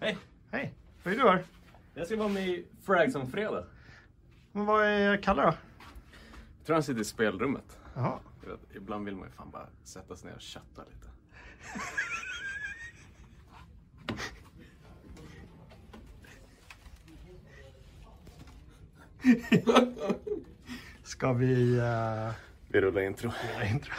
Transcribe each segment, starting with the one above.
Hej! Hej, vad är du här? Jag ska vara med i Frags om fredag. Men vad är Kalle då? Jag tror han sitter i spelrummet. Jaha. Vet, ibland vill man ju fan bara sätta sig ner och chatta lite. Ska vi... Uh, Vi rullar intro. göra intro?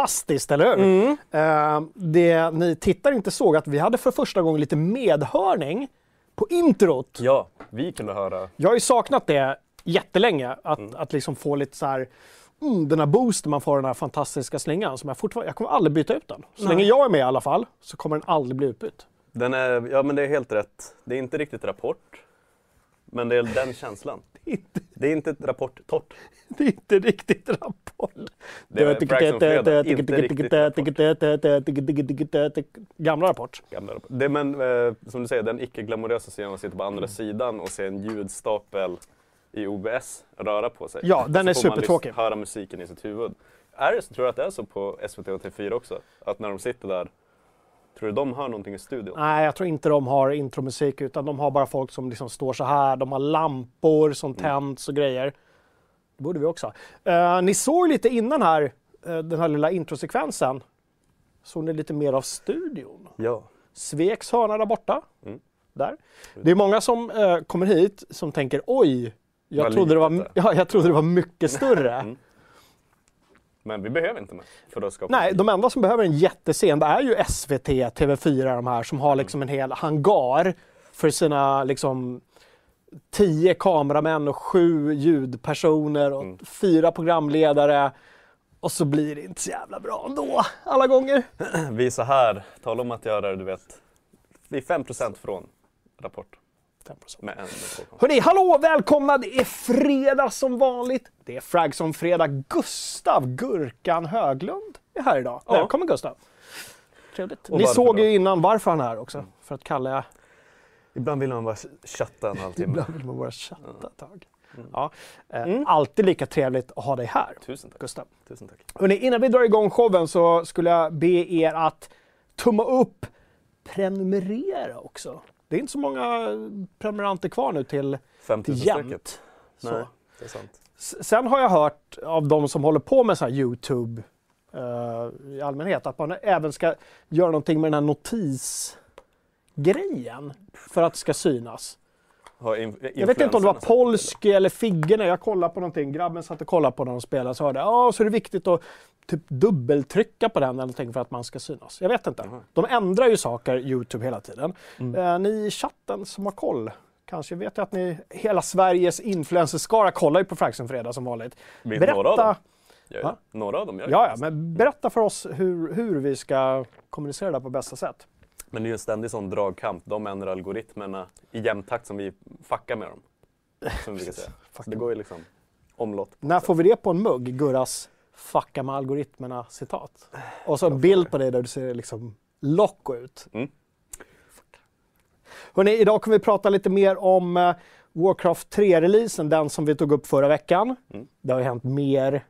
Fantastiskt, eller hur? Eh, det ni tittar inte såg att vi hade för första gången lite medhörning på introt. Ja, vi kunde höra. Jag har ju saknat det jättelänge, att, att liksom få lite så här, mm, den här boosten man får den här fantastiska slingan. Som jag, fortfarande, jag kommer aldrig byta ut den. Så länge jag är med i alla fall så kommer den aldrig bli utbytt. Den är, ja men det är helt rätt. Det är inte riktigt Rapport. Men det är den känslan. Inte- Det är inte ett Rapport torrt. Det är inte riktigt rapport. Det är Frax on fredag, inte riktigt Gamla rapport. Gamla Rapport. Det, men eh, som du säger, den icke-glamorösa att sitta på andra sidan och se en ljudstapel i OBS röra på sig. Ja, den är Så får man supertråkig. höra musiken i sitt huvud. Är det tror du att det är så på SVT och TV4 också? Att när de sitter där, tror du de hör någonting i studion? Nej, jag tror inte de har intromusik utan de har bara folk som liksom står så här. De har lampor som tänds och grejer. Det borde vi också ha. Eh, ni såg lite innan här, eh, den här lilla introsekvensen. Såg ni lite mer av studion? Ja. Sveks hörna där borta. Mm. Där. Det är många som eh, kommer hit som tänker oj, jag trodde, det var, ja, jag trodde det var mycket större. Mm. Men vi behöver inte mer för att skapa Nej, de enda som behöver en jättescen det är ju SVT, TV4 de här som har liksom en hel hangar för sina liksom tio kameramän och sju ljudpersoner och fyra programledare. Och så blir det inte så jävla bra ändå alla gånger. Vi är så här, tala om att göra det, du vet. Vi är 5% från Rapport. 5%. Med en två. Hörni, hallå! Välkomna! Det är fredag som vanligt. Det är Frag som fredag. Gustav Gurkan Höglund är här idag. Ja. Välkommen Gustav! Trevligt. Och Ni såg då? ju innan varför han är här också. För att Kalle Ibland vill man bara chatta en halvtimme. Ibland vill man bara chatta ett tag. Ja, eh, Alltid lika trevligt att ha dig här, Tusen tack. Gustav. Tusen tack. Hörrni, innan vi drar igång showen så skulle jag be er att tumma upp, prenumerera också. Det är inte så många prenumeranter kvar nu till, 5000 till strecket. jämnt. Nej, det är sant. Sen har jag hört av de som håller på med så här Youtube eh, i allmänhet att man även ska göra någonting med den här notisgrejen för att det ska synas. Jag vet inte om det var Polski eller Figge när jag kollade på någonting. Grabben satt och kollade på när de spelade så hörde jag ja, så är det viktigt att typ dubbeltrycka på den eller någonting för att man ska synas. Jag vet inte. De ändrar ju saker, Youtube, hela tiden. Eh, ni i chatten som har koll, kanske vet jag att ni, hela Sveriges influencerskara kollar ju på Fraxen Fredag som vanligt. Vet några av dem? Berätta, Gör jag. Några av dem gör jag ja, men berätta för oss hur, hur vi ska kommunicera det på bästa sätt. Men det är ju en ständig sån dragkamp. De ändrar algoritmerna i jämn takt som vi fuckar med dem. Som vi säga. Det går ju liksom omlott. När får vi det på en mugg? Gurras fucka med algoritmerna citat. Och så en bild på dig där du ser liksom lock ut. Mm. Hörrni, idag kommer vi prata lite mer om eh, Warcraft 3-releasen, den som vi tog upp förra veckan. Mm. Det har ju hänt mer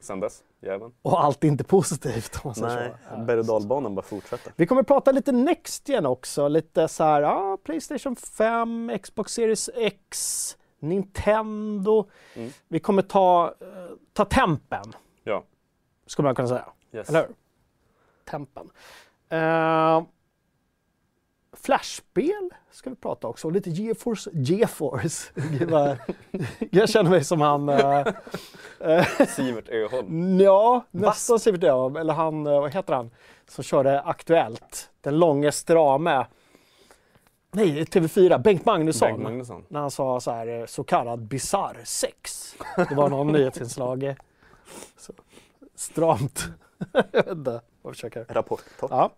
Sen dess, jäveln. och allt är inte positivt om man säger Nej, så. Ja. berg och dalbanan bara fortsätter. Vi kommer prata lite Next Gen också, lite så här, ja, Playstation 5, Xbox Series X, Nintendo. Mm. Vi kommer ta, eh, ta tempen, Ja. skulle man kunna säga. Yes. Eller hur? Tempen. Uh, Flashspel ska vi prata också. Och lite GeForce. GeForce. Jag känner mig som han... eh, Sivert Öholm. ja, nästan Sivert Öholm. Eller han, eh, vad heter han? Som körde Aktuellt. Den långe strame. Nej, TV4. Bengt Magnusson. Bengt Magnusson. När han sa så här så kallad bisarr sex. Det var någon nyhetsinslag. Så, stramt. Jag vet inte. Jag försöker. Rapport. Ja.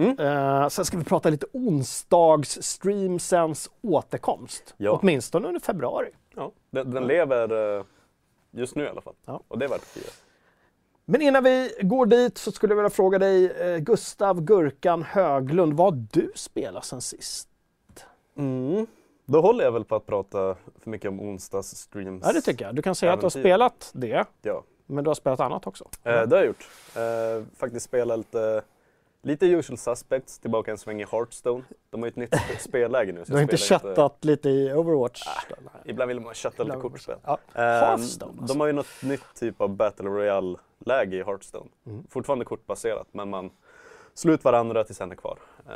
Mm. Eh, sen ska vi prata lite onsdags-streamsens återkomst. Ja. Åtminstone under februari. Ja, den, den lever eh, just nu i alla fall. Ja. Och det är värt att fira. Men innan vi går dit så skulle jag vilja fråga dig, eh, Gustav Gurkan Höglund, vad har du spelat sen sist? Mm. Då håller jag väl på att prata för mycket om onsdagsstreams. Ja, det tycker jag. Du kan säga att du har Äventyr. spelat det, Ja, men du har spelat annat också. eh, det har jag gjort. Eh, faktiskt spelat lite, lite usual suspects, tillbaka en sväng i Hearthstone. De har ju ett nytt spelläge nu. Du har inte spelar köttat lite i Overwatch? Nej. Ibland vill man kötta lite kortspel. Ja. Hearthstone alltså. De har ju något nytt typ av Battle Royale-läge i Hearthstone. Mm. Fortfarande kortbaserat men man slår ut varandra tills en är kvar. Eh,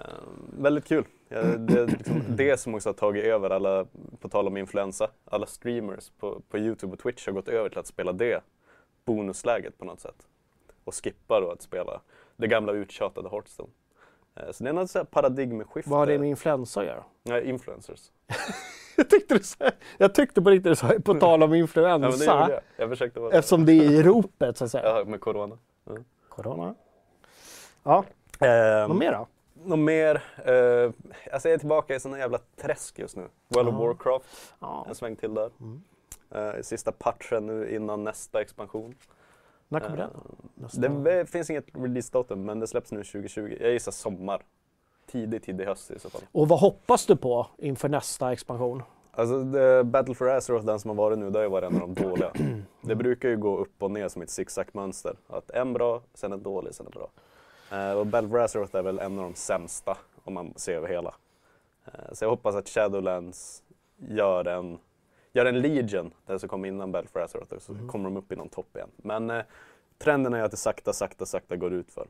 väldigt kul. Ja, det är liksom det som också har tagit över alla, på tal om influensa, alla streamers på, på Youtube och Twitch har gått över till att spela det bonusläget på något sätt. Och skippa då att spela det gamla uttjatade Hearthstone. Eh, så det är något paradigmskifte. Vad har det med influensa att göra? Nej, influencers. Jag tyckte, du sa, jag tyckte på riktigt du sa, på tal om Ja, men det influensa, jag. Jag vara eftersom det är i ropet så att säga. Ja, med corona. Corona. Ja, Eh, vad mer då? Något mer? Eh, alltså jag är tillbaka i sån jävla träsk just nu. World of Ja. Warcraft, Ja. en sväng till där. Mm. Eh, sista patchen nu innan nästa expansion. När kommer Eh, den? Nästa- Det det finns inget releasedatum men det släpps nu 2020. Jag gissar sommar. Tidig, tidig höst i så fall. Och vad hoppas du på inför nästa expansion? Alltså the Battle for Azeroth, den som har varit nu, det har ju varit en av de dåliga. Det brukar ju gå upp och ner som ett zigzag-mönster. Att en bra, sen en dålig, sen en bra. Eh, och Battle for Azeroth är väl en av de sämsta om man ser över hela. Eh, så jag hoppas att Shadowlands gör en, gör en Legion, den som kom innan Battle for Azeroth, så Mm. kommer de upp i någon topp igen. Men eh, trenden är att det sakta, sakta, sakta går ut för.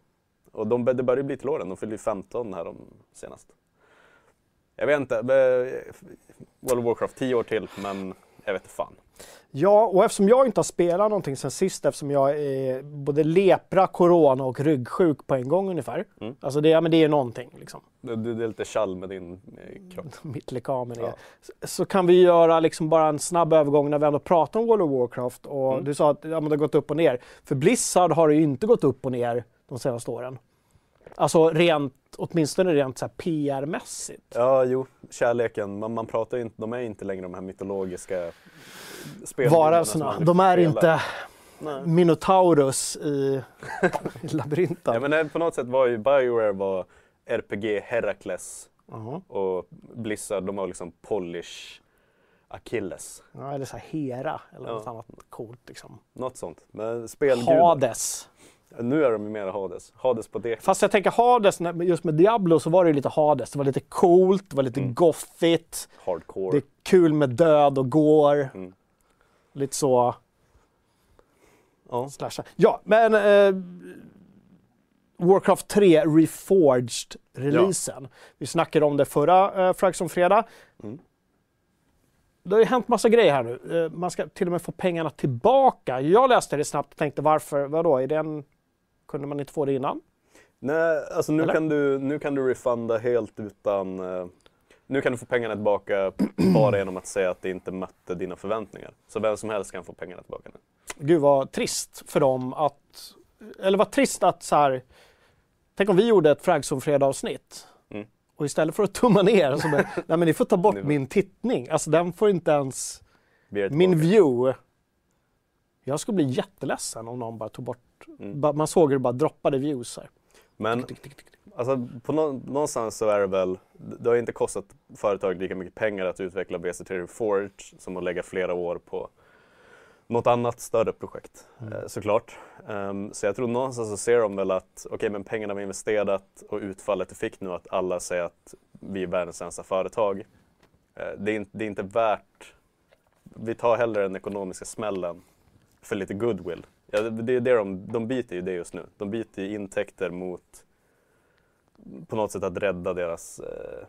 Och de, det börjar bli till åren, de fyllde ju 15 här om senast. Jag vet inte, eh, World of Warcraft 10 år till, men jag vet inte fan. Ja, och eftersom jag inte har spelat någonting sen sist, eftersom jag är både lepra, corona och ryggsjuk på en gång ungefär. Mm. Alltså det, ja, men det är någonting liksom. Du, det är lite kall med din eh, kropp. Mitt lekamen. Ja. Så, så kan vi göra liksom bara en snabb övergång när vi ändå pratar om World of Warcraft. Och Mm. Du sa att ja, det har gått upp och ner. För Blizzard har det ju inte gått upp och ner de senaste åren. Alltså rent, åtminstone rent så PR-mässigt. Ja, jo, kärleken. Man, man pratar ju inte, de är inte längre de här mytologiska Varelserna, de är spelar. inte Nej. Minotaurus i, i labyrinten. Ja, men på något sätt var ju Bioware var RPG Herakles Ja. och Blizzard, de var liksom Polish Achilles. Ja, eller så här Hera eller Ja. något annat coolt liksom. Något sånt. Men spelgudar. Hades. Nu är de ju mer Hades. Hades på det. Fast jag tänker Hades, just med Diablo så var det ju lite Hades. Det var lite coolt, det var lite Mm. goffigt. Hardcore. Det är kul med död och går. Mm. Lite så Ja. slasha. Ja, men eh, Warcraft 3 Reforged releasen. Vi snackade om det förra eh, Frags om fredag. Mm. Det har ju hänt massa grejer här nu. Eh, man ska till och med få pengarna tillbaka. Jag läste det snabbt och tänkte varför, vadå, är det en... kunde man inte få det innan? Nej, alltså nu Eller? kan, du, nu kan du refunda helt utan... eh, nu kan du få pengarna tillbaka bara genom att säga att det inte mötte dina förväntningar. Så vem som helst kan få pengarna tillbaka nu. Gud vad trist för dem att... Eller vad trist att så här... Tänk om vi gjorde ett Fragzone fredag-avsnitt. Mm. Och istället för att tumma ner så bara, nej men ni får ta bort min tittning. Alltså den får inte ens... Min view. Jag skulle bli jätteledsen om någon bara tog bort... Mm. Man såg hur det bara droppade views här. Men alltså, på nå- någonstans så är det väl, det har inte kostat företag lika mycket pengar att utveckla BC3 Reforged som att lägga flera år på något annat större projekt eh, såklart. Ehm, så jag tror någonstans så ser de väl att okej men pengarna vi investerat och utfallet det fick nu att alla säger att vi är världens sämsta företag. Eh, det, är inte, det är inte värt, vi tar hellre den ekonomiska smällen för lite goodwill. Ja, det, är det de, de biter ju det just nu. De biter ju intäkter mot på något sätt att rädda deras eh,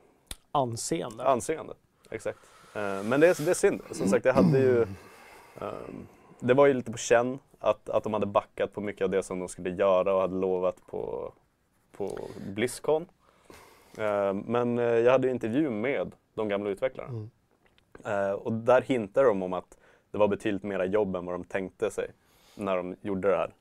Anseende. anseende. Exakt. Eh, men det är, det är synd. Som sagt, jag hade ju... ehm, det var ju lite på känn att, att de hade backat på mycket av det som de skulle göra och hade lovat på, på Blizzcon. Ehm, men eh, jag hade ju intervju med de gamla utvecklarna. Mm. Eh, och där hintar de om att det var betydligt mera jobb än vad de tänkte sig när de gjorde det här.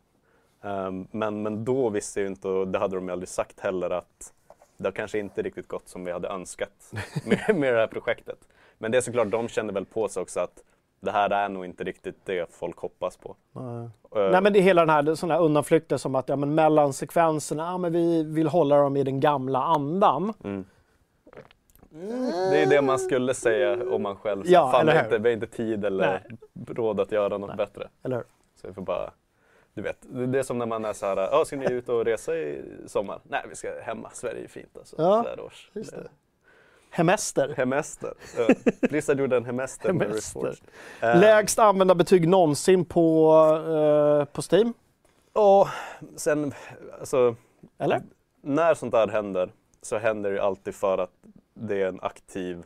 Ehm, men, men då visste jag inte, och det hade de ju aldrig sagt heller, att det har kanske inte riktigt gått som vi hade önskat med, med det här projektet. Men det är såklart, de känner väl på sig också att det här är nog inte riktigt det folk hoppas på. Nej. Eh, Nej men det är hela den här, sån här undanflykter som att ja, men mellan sekvenserna, ja, men vi vill hålla dem i den gamla andan. Mm. Det är det man skulle säga om man själv Ja, fan, eller inte, vi har inte tid eller råd att göra något Nej. bättre. Eller hur? Så vi får bara, du vet, det är som när man är så här, ja ska ni ut och resa i sommar? Nej, vi ska hemma, Sverige är fint alltså. Ja, så här års. just det. Hemester. Hemester. Ja, Blizzard gjorde en hemester Hemester. Eh, Lägst använda betyg någonsin på, eh, på Steam. Och sen, alltså, Eller? när sånt där händer så händer det alltid för att det är en aktiv,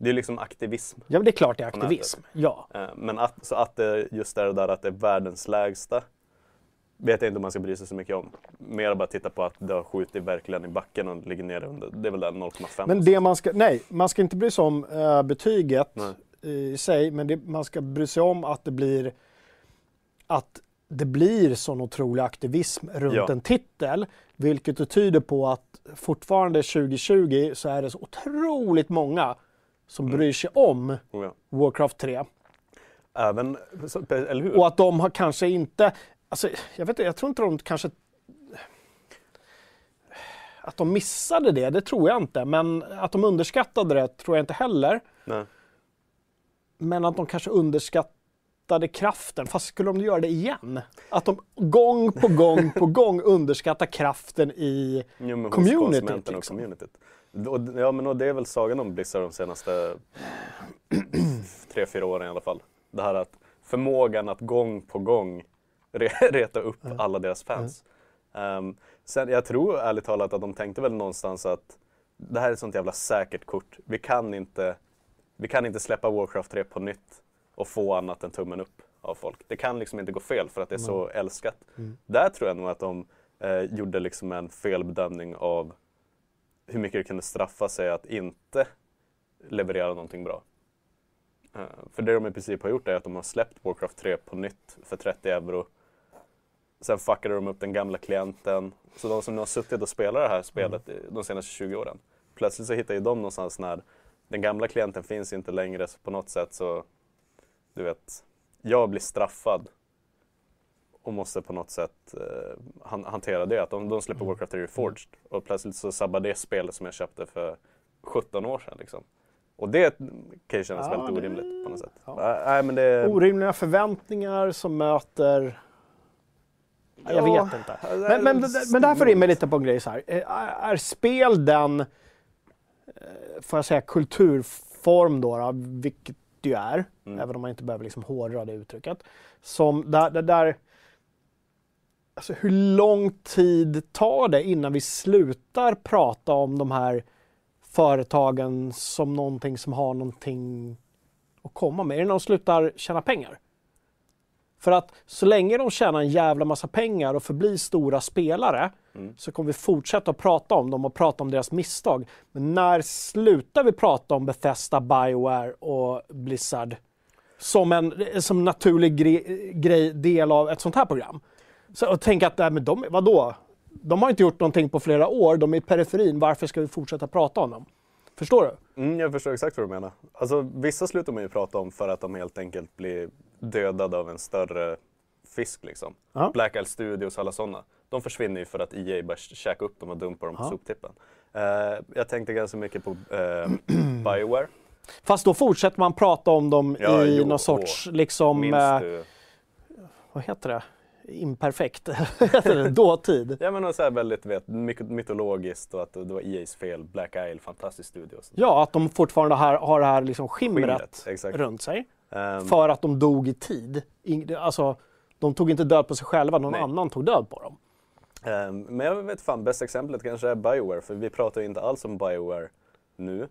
det är liksom aktivism. Ja men det är klart det är aktivism. Ja. Eh, Men att, så att det just är det där att det är världens lägsta vet jag inte om man ska bry sig så mycket om. Mer bara titta på att det har skjutit verkligen i backen och ligger nere under, det är väl där 0,5. Men det man ska, nej, man ska inte bry sig om eh, betyget Nej. i sig, men det, man ska bry sig om att det blir att det blir sån otrolig aktivism runt Ja. en titel, vilket tyder på att fortfarande 2020 så är det så otroligt många som Mm. bryr sig om Oh ja. Warcraft 3. Även, eller hur? Och att de har kanske inte, alltså jag vet inte, jag tror inte de kanske att de missade det, det tror jag inte. Men att de underskattade det tror jag inte heller. Nej. Men att de kanske underskattade kraften, fast skulle de göra det igen? Att de gång på gång på gång underskattar kraften i... Jo, communityt, konsumenterna och liksom. communityt. Och, ja, men och det är väl sagan om Blizzard de senaste tre, fyra åren i alla fall. Det här att förmågan att gång på gång re- reta upp alla deras fans. Ehm, sen, jag tror ärligt talat att de tänkte väl någonstans att det här är ett sånt jävla säkert kort. Vi kan inte, vi kan inte släppa Warcraft 3 på nytt och få annat än tummen upp av folk. Det kan liksom inte gå fel för att det är så älskat. Där tror jag nog att de eh, gjorde liksom en felbedömning av hur mycket det kunde straffa sig att inte leverera någonting bra. Uh, för det de i princip har gjort är att de har släppt Warcraft 3 på nytt för 30 euro. Sen fuckade de upp den gamla klienten. Så de som nu har suttit och spelat det här spelet mm. de senaste 20 åren. Plötsligt så hittar ju de någonstans när den gamla klienten finns inte längre så på något sätt så, du vet, jag blir straffad och måste på något sätt eh, han, hantera det. Att de, de släpper Warcraft 3 Reforged och plötsligt så sabbar det spelet som jag köpte för 17 år sedan. Liksom. Och det kan ju kännas Ja, väldigt det- orimligt på något sätt. ja. Äh, Nej, men det... Orimliga förväntningar som möter... Ja, Jag Ja, vet inte. det är Men, men, en men där får in mig lite på en grej så här. Är, är spel den, eh, får jag säga, kulturform då, då vilket det ju är, Mm. även om man inte behöver liksom hårdra det uttrycket, som där, där, där Alltså hur lång tid tar det innan vi slutar prata om de här företagen som någonting som har någonting att komma med? Är det när de slutar tjäna pengar? För att så länge de tjänar en jävla massa pengar och förblir stora spelare Mm. så kommer vi fortsätta att prata om dem och prata om deras misstag. Men när slutar vi prata om Bethesda, Bioware och Blizzard som en som naturlig gre- grej, del av ett sånt här program? Så, och tänka att, nej, men de, vadå? De har inte gjort någonting på flera år, de är i periferin, varför ska vi fortsätta prata om dem? Förstår du? Mm, jag förstår exakt vad du menar. Alltså, vissa slutar man ju prata om för att de helt enkelt blir dödade av en större fisk. Liksom. Ja. Black Isle Studios och alla sådana. De försvinner ju för att EA bara käkar upp dem och dumpar dem på Ja. soptippen. Eh, jag tänkte ganska mycket på eh, Bioware. Fast då fortsätter man prata om dem Ja, i jo, någon sorts, liksom, Minns eh, du? vad heter det? Imperfekt, dåtid. Ja men så här väldigt vet, mytologiskt och att det var EA's fel. Black Isle, fantastisk studio. Ja, att de fortfarande har, har det här liksom skimret, Skimret, runt sig. Ehm, För att de dog i tid. In, alltså, de tog inte död på sig själva, någon Nej. annan tog död på dem. Ehm, men jag vet fan, bästa exemplet kanske är Bioware, för vi pratar ju inte alls om Bioware nu.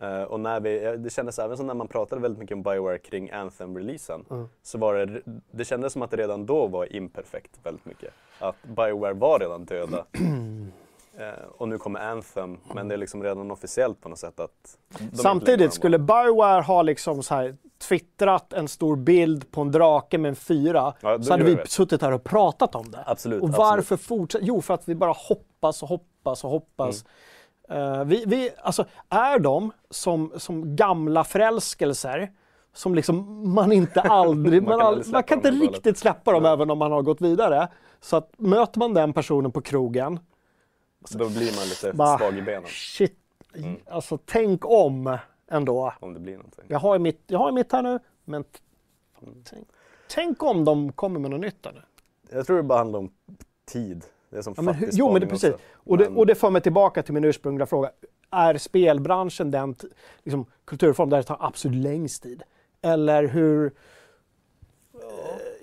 Eh, och när vi, ja, det kändes även som när man pratade väldigt mycket om Bioware kring Anthem-releasen, Mm. så var det, det kändes som att det redan då var imperfekt väldigt mycket. Att Bioware var redan döda. Eh, och nu kommer Anthem, men det är liksom redan officiellt på något sätt att... Samtidigt skulle Bioware ha liksom så här twittrat en stor bild på en drake med en fyra Ja, så hade vi det. suttit här och pratat om det. Absolut. Och varför fortsätta? Jo, för att vi bara hoppas och hoppas och hoppas. Mm. Eh, vi, vi, alltså, är de som, som gamla förälskelser som liksom man inte aldrig, Man man, aldrig man kan inte riktigt släppa dem Nej. även om man har gått vidare. Så att möter man den personen på krogen, Då blir man lite Bara- svag i benen shit, Mm. alltså tänk om ändå. om det blir någonting. Jag har ju mitt, jag har mitt här nu, men t- tänk, tänk om de kommer med något nytt nu. Jag tror det bara handlar om tid. Det är som Ja, men, hur- jo, men det, precis. också. Och, det, Men- och det för mig tillbaka till min ursprungliga fråga. Är spelbranschen den liksom, kulturform där det tar absolut längst tid? Eller hur... eh,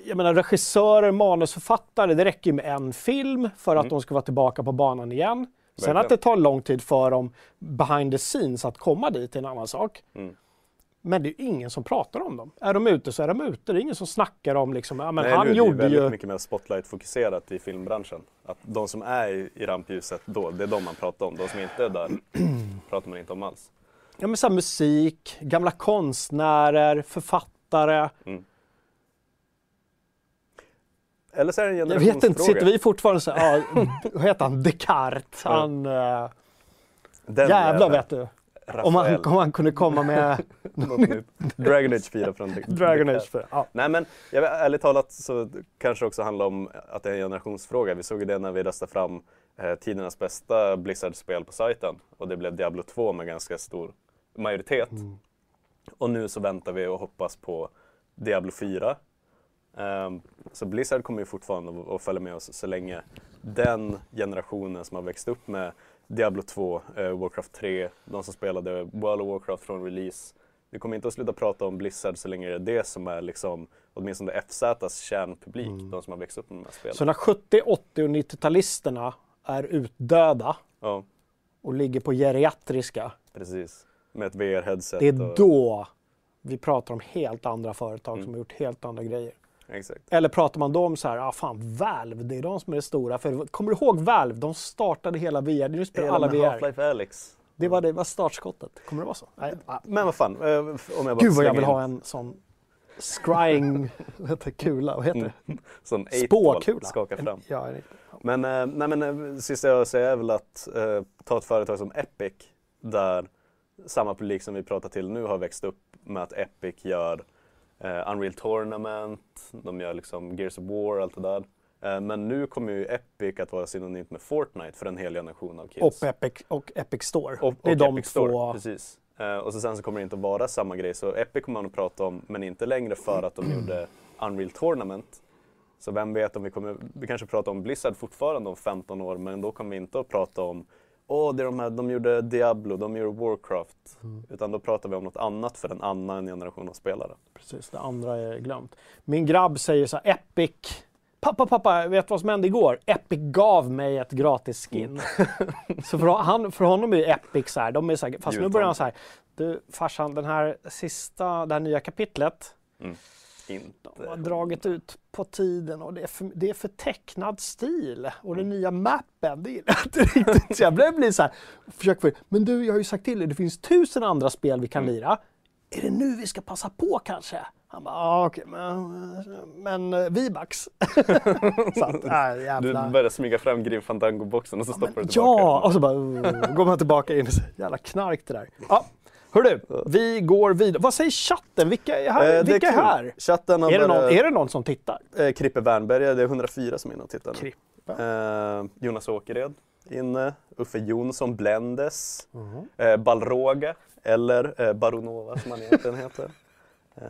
Jag menar regissörer, manusförfattare, det räcker ju med en film för att Mm. de ska vara tillbaka på banan igen. Sen Verkligen. att det tar lång tid för dem behind the scenes att komma dit är en annan sak. Mm. Men det är ju ingen som pratar om dem. Är de ute så är de ute. Det är ingen som snackar om liksom, ja, men Nej, han nu är det gjorde väldigt ju... mycket mer spotlight-fokuserat i filmbranschen. Att de som är i, rampljuset då, det är de man pratar om. De som inte är där pratar man inte om alls. Ja, men så här, musik, gamla konstnärer, författare. Eller så är det en Jag generationsfråga. vet inte, sitter vi fortfarande så här, ja, heter han, Descartes, han, Den jävlar vet du. Om han, Rafael. om han kunde komma med Något nytt. Dragon Age 4 från Dragon Age 4. Ja. Nej men jag vet, ärligt talat så kanske också handlar om att det är en generationsfråga. Vi såg ju det när vi röstade fram eh, tidernas bästa Blizzard-spel på sajten och det blev Diablo 2 med ganska stor majoritet. Och nu så väntar vi och hoppas på Diablo 4. Ehm, så Blizzard kommer ju fortfarande att följa med oss så länge den generationen som har växt upp med Diablo 2, eh, Warcraft 3, de som spelade World of Warcraft från release. Vi kommer inte att sluta prata om Blizzard så länge det är det som är liksom, åtminstone FZs kärnpublik, de som har växt upp med de här spelen. Så när 70, 80 och 90-talisterna är utdöda Ja, och ligger på geriatriska, precis. Med ett VR-headset. det är och, då vi pratar om helt andra företag Mm. som har gjort helt andra grejer. Exakt. Eller pratar man då om så här, ah, fan Valve, det är de som är det stora. För kommer du ihåg Valve? De startade hela VR. Nu spelar Hela alla VR. Half-Life Alyx. Det var, det var startskottet. Kommer det vara så? Nej. ah. Men vad fan, eh, om jag bara Gud vad jag vill in ha en sån scrying heter kula. Vad heter det? sån 8-ball, Spåkula. skaka fram. Ja, Men, eh, nej, men eh, sista jag säger är väl att eh, ta ett företag som Epic där samma publik som vi pratar till nu har växt upp med att Epic gör eh, Unreal Tournament, de gör liksom Gears of War och allt det där. Eh, men nu kommer ju Epic att vara synonymt med Fortnite för en hel generation av kids. och, Epic, och Epic Store. Och, det är och de Epic två. Store, precis. Eh, och så sen så kommer det inte vara samma grej. Så Epic kommer man att prata om, men inte längre för att de gjorde Unreal Tournament. Så vem vet om vi kommer, vi kanske pratar om Blizzard fortfarande om 15 år, men då kommer vi inte att prata om Åh, det är de här, de gjorde Diablo, de gjorde Warcraft. Mm. Utan då pratar vi om något annat för en annan generation av spelare. Precis, det andra är glömt. Min grabb säger så här, Epic. Pappa, pappa, vet du vad som hände igår? Epic gav mig ett gratis skin. så för, han, för honom är ju Epic så här, de är så här, fast nu börjar han så här, du farsan, den här sista, det här nya kapitlet, Inte. de har dragit ut på tiden och det är för, det är för tecknad stil. Och den nya mappen, det är inte riktigt... Så jag blir så här, försök för, men du, jag har ju sagt till dig, det finns tusen andra spel vi kan lira. Är det nu vi ska passa på kanske? Han bara, ja okej, men, men uh, V-bucks. så att, äh, Du börjar smyga fram Grim Fandango-boxen och så stoppar du tillbaka Ja, och så bara uh, går man tillbaka in. Jävla knark det där. Ja, hörru, vi går vidare. Vad säger chatten? Vilka är här? Eh, Vilka är, kul. här? Chatten Är det, någon, börjat- är det någon som tittar? Eh, Krippe Wernberg, det är 104 som är inne och tittar. Eh, Jonas Åkered inne. Uffe Jonsson, Blendes. Mhm. Eh, Balroga, eller eh, Baronova som han egentligen heter. Eh,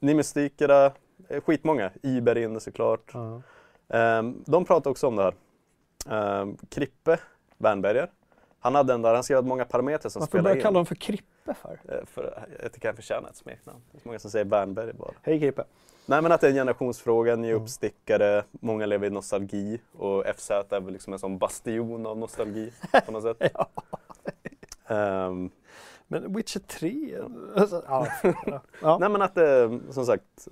ni mystikera, eh, skitmånga. Iber inne såklart. Eh, de pratar också om det här. Eh, Krippe Wernberger. Han hade den där, han skrev att många parametrar som Varför spelar börjar in. jag kalla dem för Krippe för? Eh, för, jag tycker han förtjänar ett smeknamn. Det är många som säger Wernberg bara. Hej Krippe. Nej men att det är en generationsfråga, ni är Mm. uppstickare, många lever i nostalgi och FZ är väl liksom en sån bastion av nostalgi på något sätt. Ehm, Men Witcher 3? Alltså, ja. ja. nej men att det, som sagt,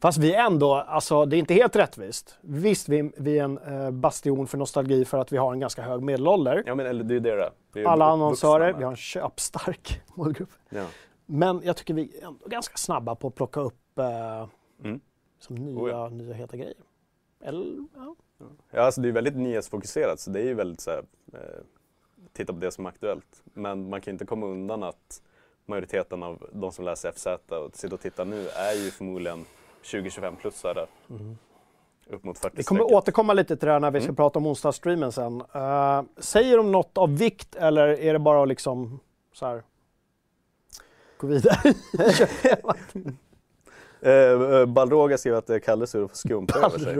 Fast vi ändå, alltså det är inte helt rättvist. Visst, vi, vi är en eh, bastion för nostalgi för att vi har en ganska hög medelålder. ja men eller det är det det är. Alla annonsörer, vi har en köpstark målgrupp. Ja. Men jag tycker vi är ändå ganska snabba på att plocka upp eh, Mm. som nya, Oh ja. nya heta grejer. Eller, ja. Ja, alltså det är väldigt nyhetsfokuserat så det är ju väldigt så här, eh, titta på det som är aktuellt. Men man kan inte komma undan att majoriteten av de som läser FZ och sitter och tittar nu är ju förmodligen 20-25-plussare. Upp mot 40 Mm. Vi kommer strecket. återkomma lite till det här när vi ska Mm. prata om onsdagsstreamen sen. Eh, säger de något av vikt eller är det bara att liksom så här gå vidare? Eh, eh, Balroga skrev att det Kalle sur får skumpa över sig.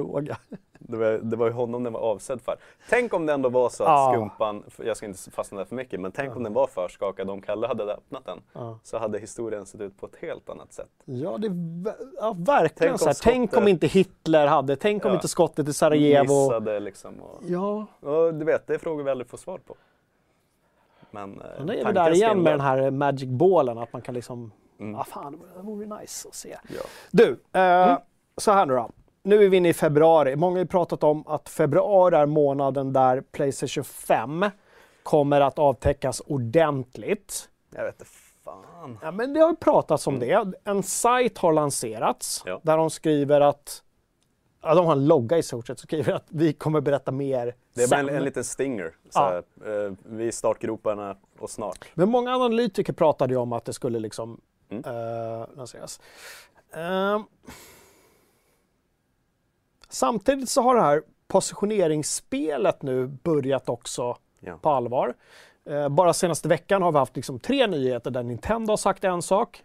Det var, det var ju honom den var avsedd för. Tänk om det ändå var så att Ja. skumpan, jag ska inte fastna där för mycket, men tänk om den var förskakad om Kalle hade öppnat den. Ja. Så hade historien sett ut på ett helt annat sätt. Ja, det, ja, verkligen Tänk om så här. Tänk om skottet- inte Hitler hade, tänk om Ja. inte skottet i Sarajevo. Missade liksom. Och, Ja, och du vet, det är frågor vi aldrig får svar på. Men, eh, och nu är vi där igen med den här magic ballen, att man kan liksom, Mm. ah fan, det vore nice att se. Ja. Du, eh, Mm. så här nu då. Nu är vi inne i februari. Många har ju pratat om att februari är månaden där Playstation 5 kommer att avtäckas ordentligt. Jag vet inte fan. Ja, men det har ju pratats om det. En sajt har lanserats Mm. Ja. där de skriver att, ja, de har en logga i stort sett, som skriver att vi kommer berätta mer Det är bara en, en liten stinger. Så Ja. eh, vi är i startgroparna och snart. Men många analytiker pratade ju om att det skulle liksom Mm. eh, lanseras. Ehm. samtidigt så har det här positioneringsspelet nu börjat också Ja. på allvar. Eh, bara senaste veckan har vi haft liksom tre nyheter där Nintendo har sagt en sak.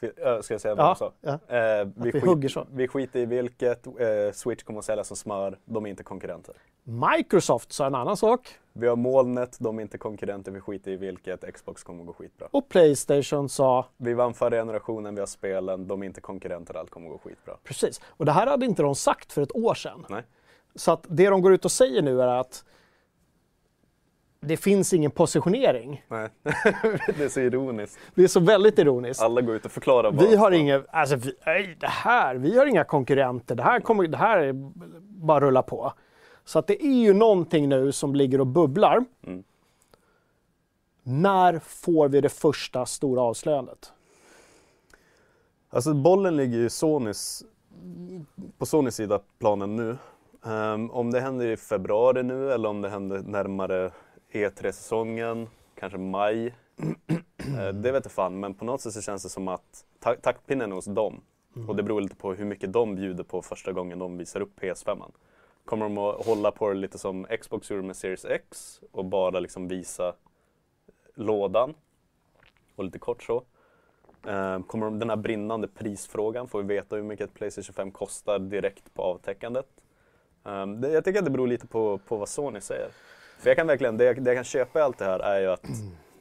Äh, Ska jag säga vad Ja, sa? ja. Eh, vi skit- så. vi skiter i vilket. Eh, Switch kommer att sälja som smör. De är inte konkurrenter. Microsoft sa en annan sak. Vi har molnet. De är inte konkurrenter. Vi skiter i vilket. Xbox kommer att gå skitbra. Och Playstation sa Vi vann förra generationen. Vi har spelen. De är inte konkurrenter. Allt kommer att gå skitbra. precis. Och det här hade inte de sagt för ett år sedan. Nej. Så att det de går ut och säger nu är att det finns ingen positionering. Nej. det är så ironiskt. Det är så väldigt ironiskt. Alla går ut och förklarar vad Vi har inga, alltså vi, nej, det här, vi har inga konkurrenter. Det här, kommer, det här är bara rulla på. Så att det är ju någonting nu som ligger och bubblar. Mm. När får vi det första stora avslöjandet? Alltså bollen ligger ju Sonys, på Sonys sida planen nu. Ehm, om det händer i februari nu eller om det händer närmare E3-säsongen, kanske maj. Eh, det vet jag fan, men på något sätt så känns det som att ta- taktpinnen är hos dem. Och det beror lite på hur mycket de bjuder på första gången de visar upp PS5. Kommer de att hålla på det lite som Xbox gjorde med Series X och bara liksom visa lådan och lite kort så. Eh, Kommer de, den här brinnande prisfrågan, får vi veta hur mycket ett Playstation 5 kostar direkt på avtäckandet? Eh, det, jag tycker att det beror lite på, på vad Sony säger. För jag kan verkligen, det jag, det jag kan köpa i allt det här är ju att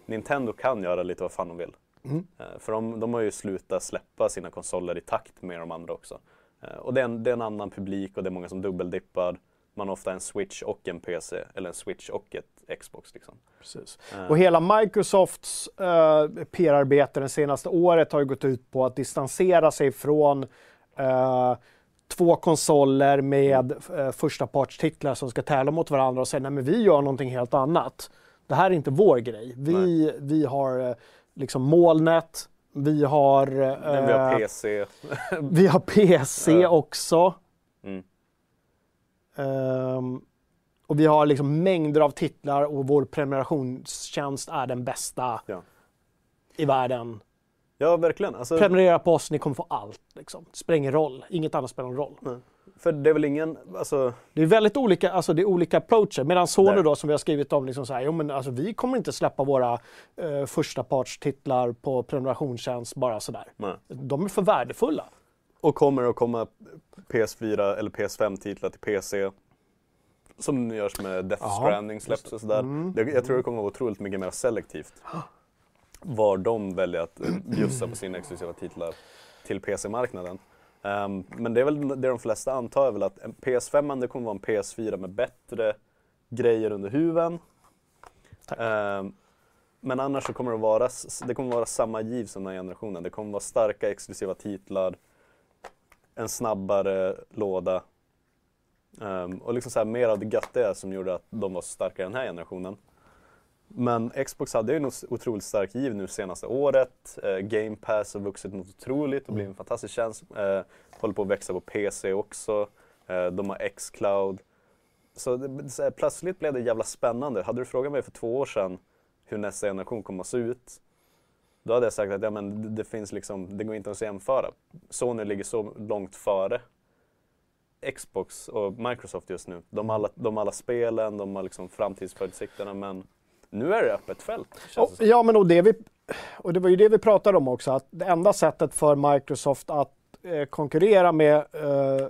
Nintendo kan göra lite vad fan de vill. Mm. Eh, för de, de har ju slutat släppa sina konsoler i takt med de andra också. Eh, och det är, en, det är en annan publik och det är många som dubbeldippar. Man har ofta en Switch och en PC, eller en Switch och ett Xbox liksom. Precis. Eh, Och hela Microsofts eh, PR-arbete det senaste året har ju gått ut på att distansera sig från eh, två konsoler med eh, första partstitlar som ska tävla mot varandra och säga nej men vi gör någonting helt annat. Det här är inte vår grej. Vi, vi har eh, liksom molnet, vi har, eh, men vi har PC. vi har PC också. Mm. Ehm, och vi har liksom mängder av titlar och vår prenumerationstjänst är den bästa Ja. i världen. Ja, verkligen. Alltså, Prenumerera på oss, ni kommer få allt. Liksom. Det spelar ingen roll. Inget annat spelar någon roll. För det är väl ingen, alltså, Det är väldigt olika, alltså det är olika approacher. Medan Sony då, som vi har skrivit om, liksom så här, jo, men alltså, vi kommer inte släppa våra eh, första partstitlar på prenumerationstjänst bara sådär. nej. De är för värdefulla. Och kommer att komma PS4 eller PS5-titlar till PC. Som nu görs med Death Ja, Stranding släpps och sådär. Mm. Det, jag tror det kommer att vara otroligt mycket mer selektivt. Var de väljer att bjussa på sina exklusiva titlar till PC-marknaden. Ehm, men det är väl det de flesta antar är väl att en PS5 det kommer vara en PS4 med bättre grejer under huven. Ehm, men annars så kommer det vara, det kommer vara samma giv som den här generationen. Det kommer vara starka exklusiva titlar, en snabbare låda Ehm, och liksom så här, mer av det göttiga som gjorde att de var så starka i den här generationen. Men Xbox hade ju en otroligt stark giv nu senaste året. Eh, Game Pass har vuxit något otroligt och blivit en fantastisk tjänst. Eh, håller på att växa på PC också. Eh, de har X-Cloud. Så, det, så här, plötsligt blev det jävla spännande. Hade du frågat mig för två år sedan hur nästa generation kommer att se ut. Då hade jag sagt att ja, men det, finns liksom, det går inte ens att jämföra. Sony ligger så långt före Xbox och Microsoft just nu. De har alla, de har alla spelen, de har liksom framtidsförutsikterna men nu är det öppet fält. Och, ja, men och det, vi, och det var ju det vi pratade om också, att det enda sättet för Microsoft att eh, konkurrera med eh,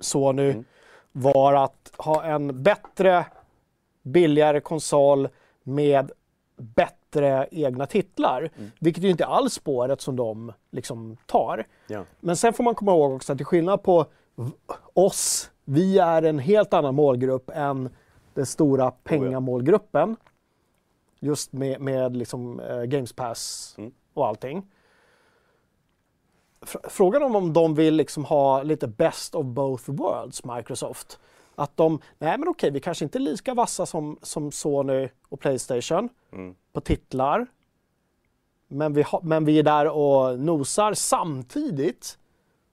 Sony Mm. var att ha en bättre, billigare konsol med bättre egna titlar. Mm. Vilket ju inte alls spåret som de liksom tar. Ja. Men sen får man komma ihåg också att till skillnad på oss, vi är en helt annan målgrupp än den stora pengamålgruppen. Just med, med liksom, eh, Games Pass Mm. och allting. Fr- Frågan om, om de vill liksom ha lite best of both worlds, Microsoft. Att de, nej men okej, vi kanske inte är lika vassa som, som Sony och Playstation Mm. på titlar. Men vi, ha, men vi är där och nosar samtidigt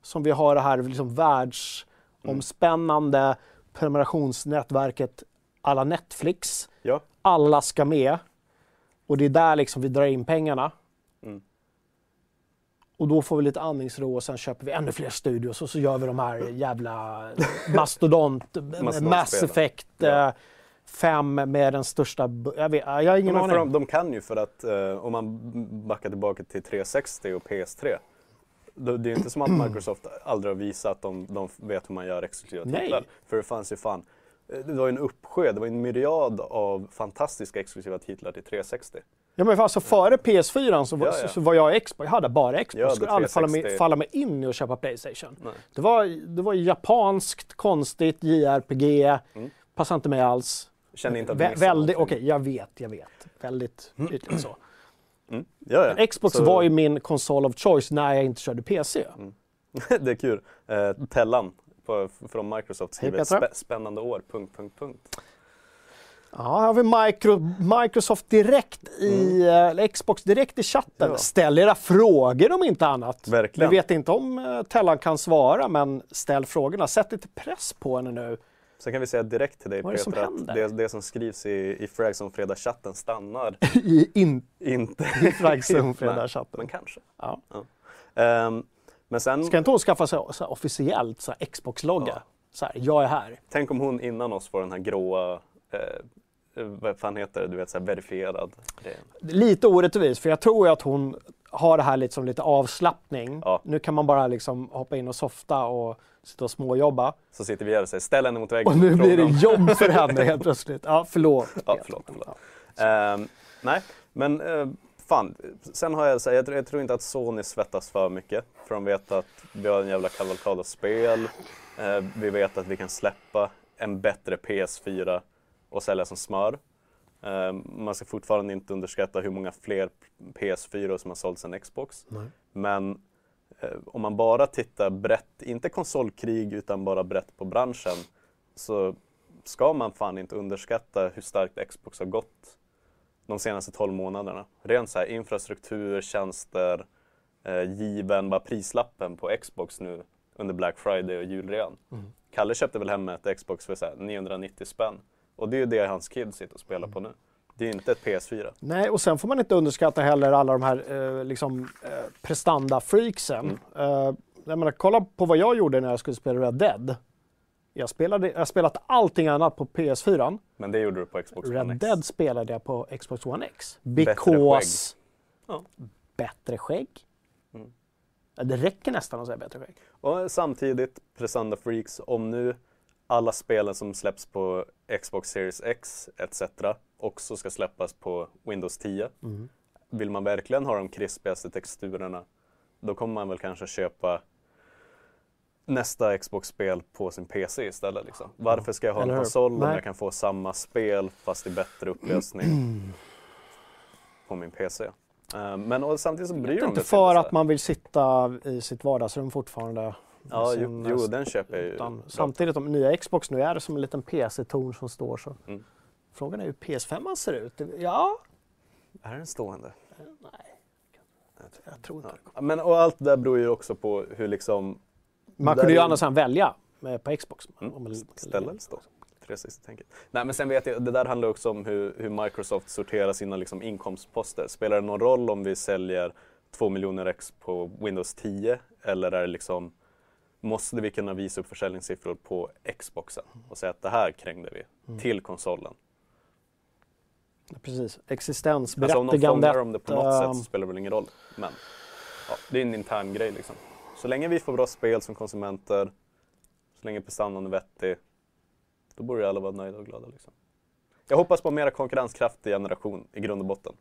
som vi har det här liksom världsomspännande prenumerationsnätverket alla Netflix. ja. Alla ska med. Och det är där liksom vi drar in pengarna. Mm. Och då får vi lite andningsro och sen köper vi ännu fler studios och så gör vi de här jävla mastodont, Mass Effect Ja. eh, 5 med den största... Jag, vet, jag har ingen aning. de, de kan ju för att eh, om man backar tillbaka till 360 och PS3 då, det är inte som att Microsoft aldrig har visat att de, de vet hur man gör exklusiva titlar. För det fanns ju fan, det var en uppsjö, det var en myriad av fantastiska exklusiva titlar till 360. Ja, men alltså före PS4 så var, Ja, ja. Så, var jag Xbox. Jag hade bara Xbox. Ja, Jag skulle aldrig falla mig, 360. falla mig in i att köpa Playstation. Nej. Det var, det var japanskt, konstigt, JRPG. Mm. Passade inte mig alls. Känner inte att Vä- väldigt, okej, jag vet, jag vet. Väldigt ytligt så. Mm. Ja, ja. Xbox Så- var ju min konsol of choice när jag inte körde PC. Mm. det är kul. Eh, Tellan på, från Microsoft skriver Petra. spä, spännande år, punkt, punkt, punkt. Ja, här har vi Micro, Microsoft direkt i, eller Xbox direkt i chatten. Mm. Ja. Ställ era frågor om inte annat. Verkligen. Vi vet inte om uh, Tellan kan svara, men ställ frågorna. Sätt lite press på henne nu. Sen kan vi säga direkt till dig Vad Peter att det, det som skrivs i, i Frags om fredagschatten stannar I in, inte i Fragzone Nej, fredagschatten. Men kanske. Ja. Ehm, men sen, Ska inte hon skaffa sig så här, officiellt så här, Xbox-logga? Ja. Så här, jag är här. tänk om hon innan oss får den här gråa, eh, eh, vad fan heter det, du vet så här verifierad grejen. Lite orättvist, för jag tror ju att hon har det här lite som lite avslappning. Ja. Nu kan man bara liksom hoppa in och softa och sitta och småjobba. Så sitter vi här och säger ställ henne mot väggen. Och nu blir det jobb för henne helt plötsligt. Ja, förlåt. Ja, förlåt, förlåt. Ehm, nej, men eh, fan. Sen har jag, så här, jag, tror- jag tror inte att Sony svettas för mycket. För de vet att vi har en jävla kavalkad av spel. Eh, vi vet att vi kan släppa en bättre PS4 och sälja som smör. Ehm, man ska fortfarande inte underskatta hur många fler PS4 som har sålts än Xbox. Men eh, om man bara tittar brett, inte konsolkrig utan bara brett på branschen, så ska man fan inte underskatta hur starkt Xbox har gått de senaste 12 månaderna. Rent så här infrastruktur, tjänster, eh, given, bara prislappen på Xbox nu under Black Friday och julrean. Kalle köpte väl hem ett Xbox för så här 990 spänn. Och det är ju det hans kids sitter och spelar på nu. Det är inte ett PS4. Nej, och sen får man inte underskatta heller alla de här eh, liksom, eh, prestanda-freaksen. Mm. Eh, jag menar, kolla på vad jag gjorde när jag skulle spela Red Dead. Jag, spelade, jag har spelat allting annat på PS4. Men det gjorde du på Xbox One Red X. Dead spelade jag på Xbox One X. Bättre Because... Ja. Bättre skägg? Mm. Ja, Det räcker nästan att säga bättre skägg. Och samtidigt, Prestanda Freaks, om nu alla spelen som släpps på Xbox Series X etc. också ska släppas på Windows 10. Mm. Vill man verkligen ha de krispigaste texturerna, då kommer man väl kanske köpa nästa Xbox-spel på sin PC istället. Liksom. Varför ska jag ha en konsol om jag kan få samma spel fast i bättre upplösning på min PC? Eh, Men och samtidigt så bryr Det är de inte för att man vill sitta i sitt vardagsrum fortfarande. Ja, jo, jo eh, den köper jag ju. Utan, samtidigt, om nya Xbox nu är det som en liten PC-torn som står så. Mm. Frågan är hur PS5 ser ut. Ja, Är den stående? nej. Jag tror inte. Ja, Men och allt det där beror ju också på hur liksom... Man kunde ju är- annars välja på Xbox. Mm. Eller stå? 360-tänket. Nej men sen vet jag, det där handlar också om hur, hur Microsoft sorterar sina liksom inkomstposter. Spelar det någon roll om vi säljer 2 miljoner ex på Windows 10 eller är det liksom Måste vi kunna visa upp försäljningssiffror på Xboxen och säga att det här krängde vi Mm. till konsolen? Precis. Alltså om de Existensberättigandet. fångar om det på något sätt ehm, så spelar det väl ingen roll. Men ja, det är en intern grej liksom. Så länge vi får bra spel som konsumenter, så länge prestandan är vettig, då borde alla vara nöjda och glada. Liksom. Jag hoppas på en mera konkurrenskraftig generation i grund och botten.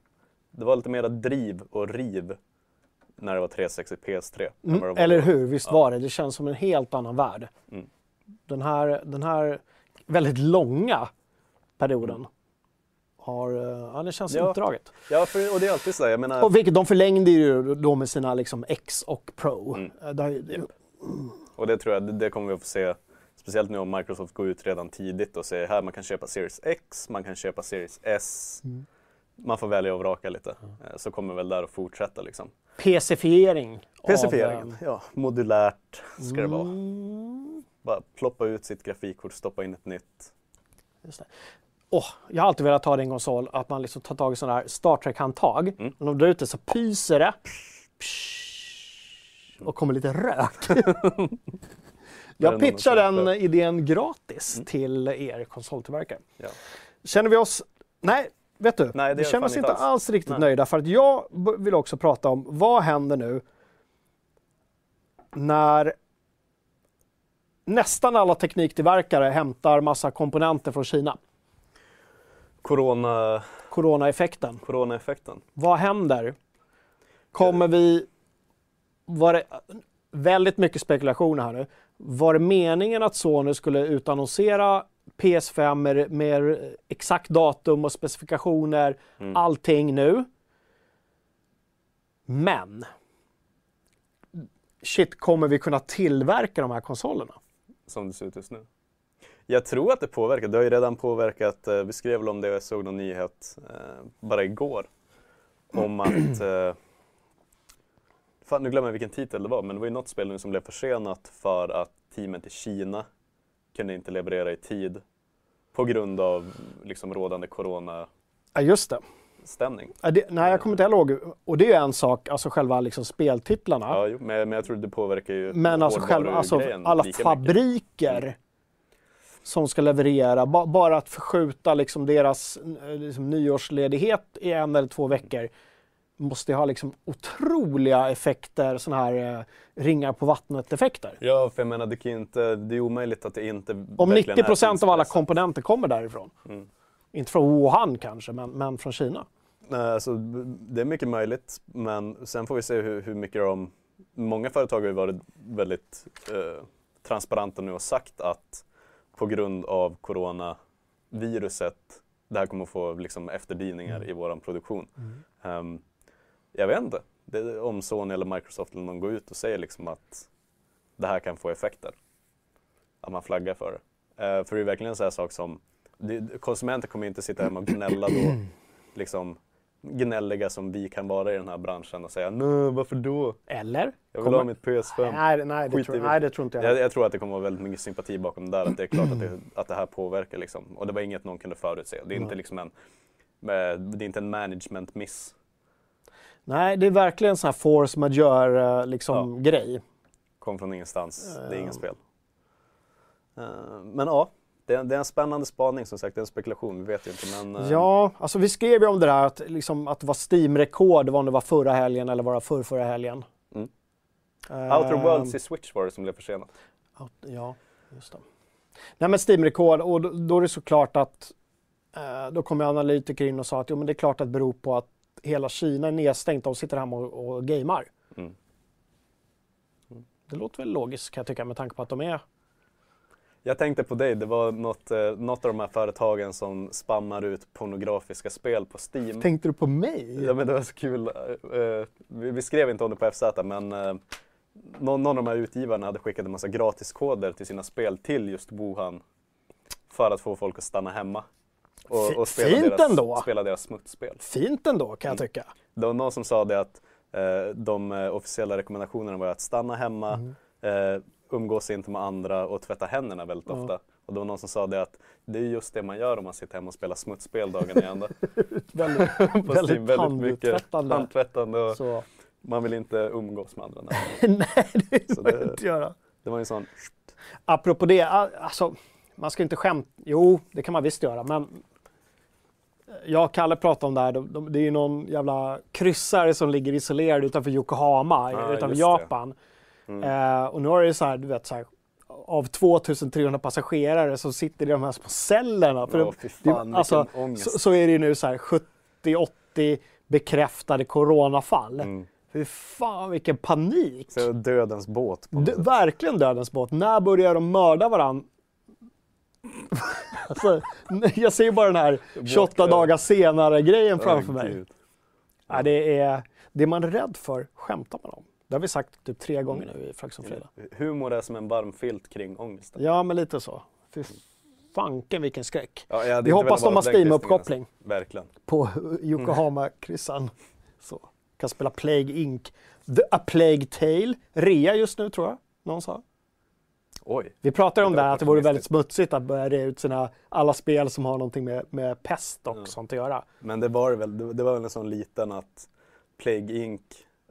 Det var lite mera driv och riv när det var 360 PS3. än vad det Mm, eller hur, visst Ja. var det. Det känns som en helt annan värld. Mm. Den, här, den här väldigt långa perioden har, eh, ja det känns Ja. utdraget. Ja, för, och det är alltid så där, jag menar... Och vilket de förlängde ju då med sina liksom X och Pro. Mm. Eh, ju, Japp. Och det tror jag, det, det kommer vi att få se. Speciellt nu om Microsoft går ut redan tidigt och säger här man kan köpa Series X, man kan köpa Series S. Mm. Man får välja och vraka lite. Eh, Så kommer väl där att fortsätta liksom. PC-fiering. PC-fieringen, ja. Modulärt ska det vara. Mm, Bara ploppa ut sitt grafikkort, stoppa in ett nytt. just det. Åh, jag har alltid velat ha en konsol, att man liksom tar tag i sådana här Star Trek-handtag. Mm. När de drar ut det så pyser det. Och kommer lite rök. jag pitchar den idén gratis Mm. till er konsoltillverkare. Ja. Känner vi oss... Nej, vet du? Nej, det vi känner oss inte alls. alls riktigt Nej. nöjda för att jag vill också prata om vad händer nu när nästan alla tekniktillverkare hämtar massa komponenter från Kina. Corona, Coronaeffekten. coronaeffekten. Vad händer? Kommer vi... Var det väldigt mycket spekulationer här nu. Var det meningen att Sony skulle utannonsera PS5 med, med exakt datum och specifikationer, Mm. allting nu? Men shit, kommer vi kunna tillverka de här konsolerna? som det ser ut just nu. Jag tror att det påverkar. Det har ju redan påverkat. Eh, vi skrev väl om det jag såg någon nyhet eh, bara igår. Om att... Eh, fan, nu glömmer jag vilken titel det var, men det var ju något spel nu som blev försenat för att teamet i Kina kunde inte leverera i tid på grund av liksom rådande coronastämning. Ja, just det. Ja, det nej, jag kommer inte ihåg. Och det är ju en sak, alltså själva liksom speltitlarna. Ja, jo, men, men jag tror det påverkar ju Men alltså, själva, alltså alla lika mycket. Som ska leverera, ba, bara att förskjuta liksom deras eh, liksom, nyårsledighet i en eller två veckor måste ju ha liksom otroliga effekter, sådana här eh, ringar på vattnet-effekter. Ja, för jag menar det kan ju inte, det är omöjligt att det inte Om verkligen 90 är procent av alla komponenter kommer därifrån. Mm. Inte från Wuhan kanske, men, men från Kina. Alltså, det är mycket möjligt, men sen får vi se hur, hur mycket de... Många företag har ju varit väldigt eh, transparenta nu och sagt att på grund av coronaviruset, det här kommer att få liksom, efterdyningar i vår produktion. Ehm, jag vet inte det, om Sony eller Microsoft eller någon går ut och säger liksom att det här kan få effekter. Att man flaggar för det. Eh, för det är verkligen en sån här sak som, det, konsumenter kommer inte sitta hemma och gnälla då liksom gnälliga som vi kan vara i den här branschen och säga nej varför då? Eller? Jag vill Kommer- ha mitt PS5. Nej, nej, det tror, nej, det tror inte jag. Jag, jag tror att det kommer vara väldigt mycket sympati bakom det där, att det är klart att det, att det här påverkar liksom. Och det var inget någon kunde förutse. Det är inte liksom en, eh, det är inte en management miss. Nej, det är verkligen en sån här force majeure liksom, grej. Kom från ingenstans, det är Ja. ingen spel. Eh, Men ja, det är, det är en spännande spaning som sagt, det är en spekulation, vi vet ju inte men... eh, Ja, alltså vi skrev ju om det där att, liksom, att det var Steam-rekord, om det var förra helgen eller var det förra, förra helgen. Mm. Eh, Outer Worlds i Switch var det som blev försenat. out- Ja, just det. Nej men Steam-rekord, och då, då är det såklart att eh, då kom analytiker in och sa att jo, men det är klart att det beror på att hela Kina är nedstängt, de sitter hemma och, och gamear. Mm. Det låter väl logiskt kan jag tycka med tanke på att de är Jag tänkte på dig, det var något, eh, något av de här företagen som spammar ut pornografiska spel på Steam. Tänkte du på mig? Ja men det var så kul. Eh, vi, vi skrev inte om det på FZ men eh, någon, någon av de här utgivarna hade skickat en massa gratiskoder till sina spel till just Wuhan. För att få folk att stanna hemma. och, och spela, fint deras, ändå. spela deras smutsspel. Fint ändå kan Mm. jag tycka. Det var någon som sa det att eh, de eh, officiella rekommendationerna var att stanna hemma, Mm. eh, umgås inte med andra och tvätta händerna väldigt Ja. ofta. Och det var någon som sa det att det är just det man gör om man sitter hemma och spelar smutsspel dagen i ända. Väldigt, väldigt handtvättande. handtvättande och Så. man vill inte umgås med andra. Nej, det Så vill man det- inte göra. Det var en sån, Apropå det, alltså, man ska inte skämta. Jo, det kan man visst göra, men jag och Kalle pratade om det här. De, de, det är ju någon jävla kryssare som ligger isolerad utanför Yokohama, Ja, utanför just det. Mm. Eh, och nu är det så här, du vet så här, av 2300 passagerare som sitter i de här små cellerna. För det- fy det- fan, alltså, så, så är det ju nu så här 70-80 bekräftade coronafall. Mm. Fy fan vilken panik! Så dödens båt D- verkligen dödens båt. När börjar de mörda varandra? alltså, jag ser ju bara den här 28 Vårt- dagar senare grejen framför mig. Ja, det, är, det man är rädd för skämtar man om. Det har vi sagt typ tre gånger nu i Frax om fredag. Humor är som en varm filt kring ångesten. Ja, men lite så. Fy fanken vilken skräck. Ja, hade Vi hoppas de har Steam-uppkoppling kristningen, Verkligen. på Yokohama-kryssan. Så. Kan spela Plague Inc. The A Plague Tale. Rea just nu tror jag, någon sa. Oj. Vi pratade om Det här, att det vore väldigt smutsigt att börja rea ut sina, alla spel som har någonting med, med pest och Ja. sånt att göra. Men det var väl, det, det var väl en sån liten att Plague Inc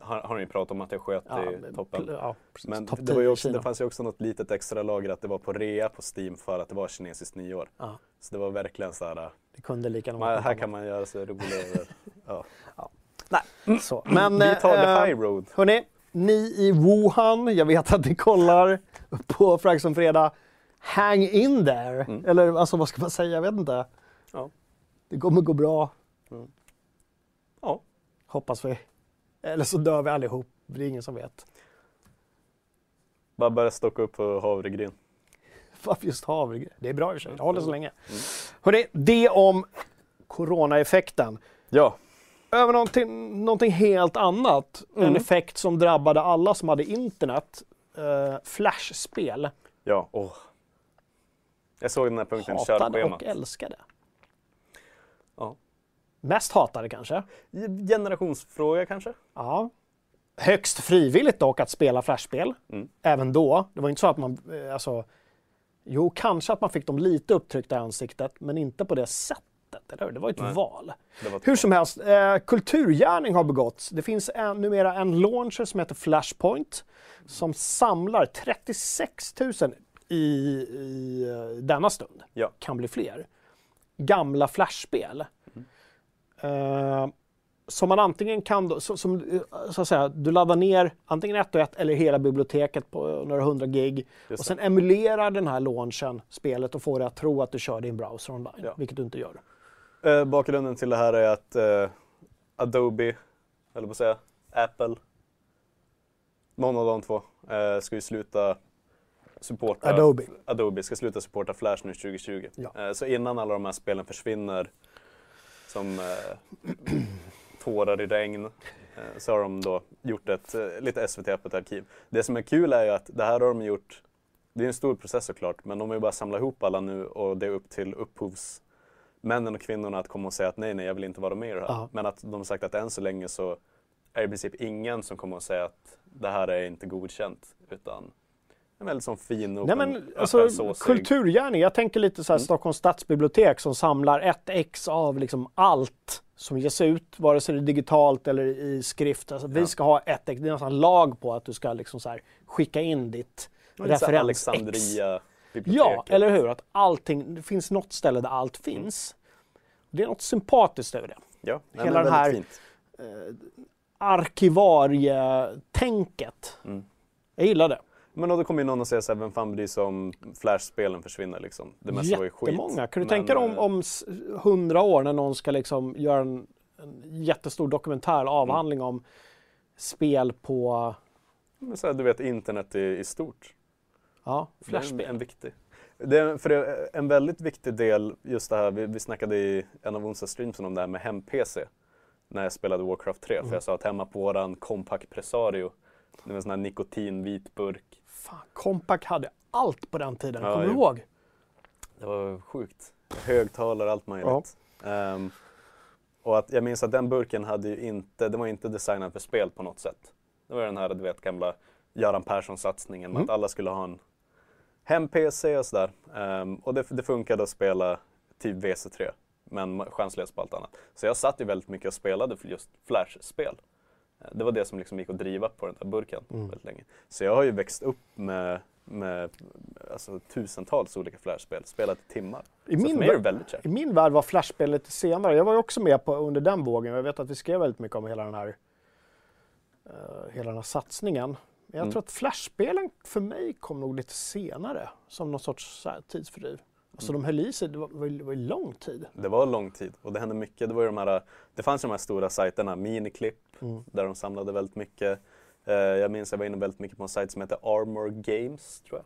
har, har ni pratat om att jag sköt i toppen. Ja, precis. Men Topp det, var 10 ju i också, det fanns ju också något litet extra lager att det var på rea på Steam för att det var kinesiskt nyår. Ja, Så det var verkligen så här, det kunde lika man, här kan man göra sig rolig över. Ja. annat. Så. Men, Vi tar the eh, high road. Hörni, ni i Wuhan, jag vet att ni kollar på Frax om fredag. Hang in there! Mm. Eller alltså vad ska man säga, jag vet inte. Ja. Det kommer gå bra. Mm. Ja. Hoppas vi. Eller så dör vi allihop, det är ingen som vet. Bara börja stocka upp på havregryn. Varför just havre? Det är bra i och för sig, jag håller så länge. Mm. Hörrni, det om coronaeffekten. Ja. Över någonting, någonting helt annat. En Mm. effekt som drabbade alla som hade internet. Uh, flashspel. Ja, åh. Jag såg den här punkten, kör Hatade schemat. och älskade. Mest hatade kanske. Generationsfråga kanske? Ja. Högst frivilligt dock att spela flashspel. Mm. Även då. Det var inte så att man, eh, alltså, jo kanske att man fick dem lite upptryckta i ansiktet, men inte på det sättet. Eller? Det var ett Nej. val. Var Hur som helst, eh, kulturgärning har begåtts. Det finns en, numera en launcher som heter Flashpoint som samlar 36 000 i, i eh, denna stund. Ja. Kan bli fler. Gamla flashspel. Eh, som man antingen kan, då, så, som, eh, så att säga, du laddar ner antingen ett och ett eller hela biblioteket på några hundra gig. Och sen emulerar den här launchen spelet och får dig att tro att du kör din browser online, Ja. vilket du inte gör. Eh, bakgrunden till det här är att eh, Adobe, eller på att säga, Apple, någon av de två, eh, ska ju sluta supporta Adobe. Adobe ska sluta supporta Flash nu 2020. Ja. Eh, så innan alla de här spelen försvinner som eh, tårar i regn eh, så har de då gjort ett eh, lite SVT-öppet arkiv. Det som är kul är ju att det här har de gjort, det är en stor process såklart, men de har ju bara samlat ihop alla nu och det är upp till upphovsmännen och kvinnorna att komma och säga att nej, nej, jag vill inte vara med i det här. Ja. Men att de har sagt att än så länge så är det i princip ingen som kommer att säga att det här är inte godkänt, utan en väldigt sån fin, Nej open, men alltså såsig- kulturgärning, jag tänker lite så här Mm. Stockholms stadsbibliotek som samlar ett ex av liksom allt som ges ut, vare sig det är digitalt eller i skrift. Alltså, Vi Ja. ska ha ett ex, det är nästan lag på att du ska liksom så här skicka in ditt referens Alexandria Ja, eller hur? Att allting, det finns något ställe där allt finns. Det är något sympatiskt över det. Ja, nej, Hela den här- fint. Arkivarietänket. Mm. Jag gillar det. Men då kommer ju någon att säga så här, vem fan bryr sig om Flashspelen försvinner liksom? Det mesta var ju skit. Jättemånga. Kan du Men, tänka dig om, eh, om s- hundra år när någon ska liksom göra en, en jättestor dokumentär avhandling om spel på Men så här, du vet internet i, i stort. ja, Det är En, flashspel? en viktig. Det är, för det är en väldigt viktig del, just det här, vi, vi snackade i en av onsdagsstreamsen om det här med hem-PC. När jag spelade Warcraft 3, Mm. för jag sa att hemma på våran Compact Presario, det var en sån här nikotinvit burk. Fan, Compaq hade allt på den tiden. Ja, Kommer du ihåg? Det var sjukt. högtalare, allt möjligt. Ehm, och att jag minns att den burken hade ju inte, den var inte designad för spel på något sätt. Det var den här, du vet, gamla Göran Persson-satsningen med Mm. att alla skulle ha en hem-PC och sådär. Ehm, och det, det funkade att spela typ WC3, men chanslöst på allt annat. Så jag satt ju väldigt mycket och spelade för just Flash-spel. Det var det som liksom gick att driva på den där burken Mm. väldigt länge. Så jag har ju växt upp med, med alltså, tusentals olika Flash-spel, spelat i timmar. I så min är det väldigt kärt. I min värld var Flashspel lite senare. Jag var ju också med på under den vågen. Jag vet att vi skrev väldigt mycket om hela den här, eh, hela den här satsningen. Men jag Mm. tror att Flashspelen för mig kom nog lite senare som någon sorts så här, tidsfördriv. Alltså Mm. de höll i sig, det var, det var lång tid. Det var lång tid och det hände mycket. Det, var ju de här, det fanns ju de här stora sajterna, Miniklipp, Mm. där de samlade väldigt mycket. Eh, jag minns jag var inne väldigt mycket på en sajt som heter Armor Games, tror jag.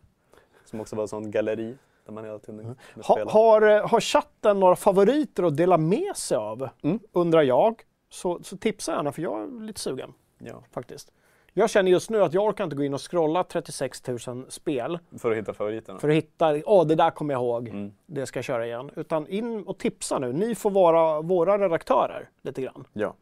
Som också var en sån galleri där man hela tiden kunde Ha, har, eh, har chatten några favoriter att dela med sig av? Mm. Undrar jag. Så, så tipsa gärna för jag är lite sugen Ja, faktiskt. Jag känner just nu att jag orkar inte gå in och scrolla 36 000 spel för att hitta favoriterna. för att hitta, åh det där kommer jag ihåg, Mm. det ska jag köra igen. Utan in och tipsa nu, ni får vara våra redaktörer lite grann. Ja.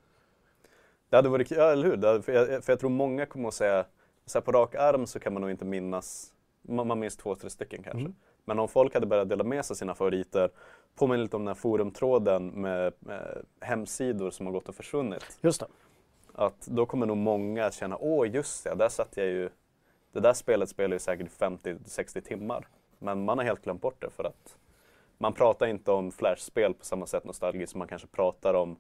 Det hade varit kul, ja, eller hur? Det hade, för, jag, för jag tror många kommer att säga, så här på rak arm så kan man nog inte minnas, man, man minns två, tre stycken kanske. Mm. Men om folk hade börjat dela med sig sina favoriter, påminner lite om den här forumtråden med, med hemsidor som har gått och försvunnit. Just det. Att då kommer nog många känna, åh just det, där satt jag ju, det där spelet spelar ju säkert 50-60 timmar. Men man har helt glömt bort det för att man pratar inte om flashspel på samma sätt nostalgiskt som man kanske pratar om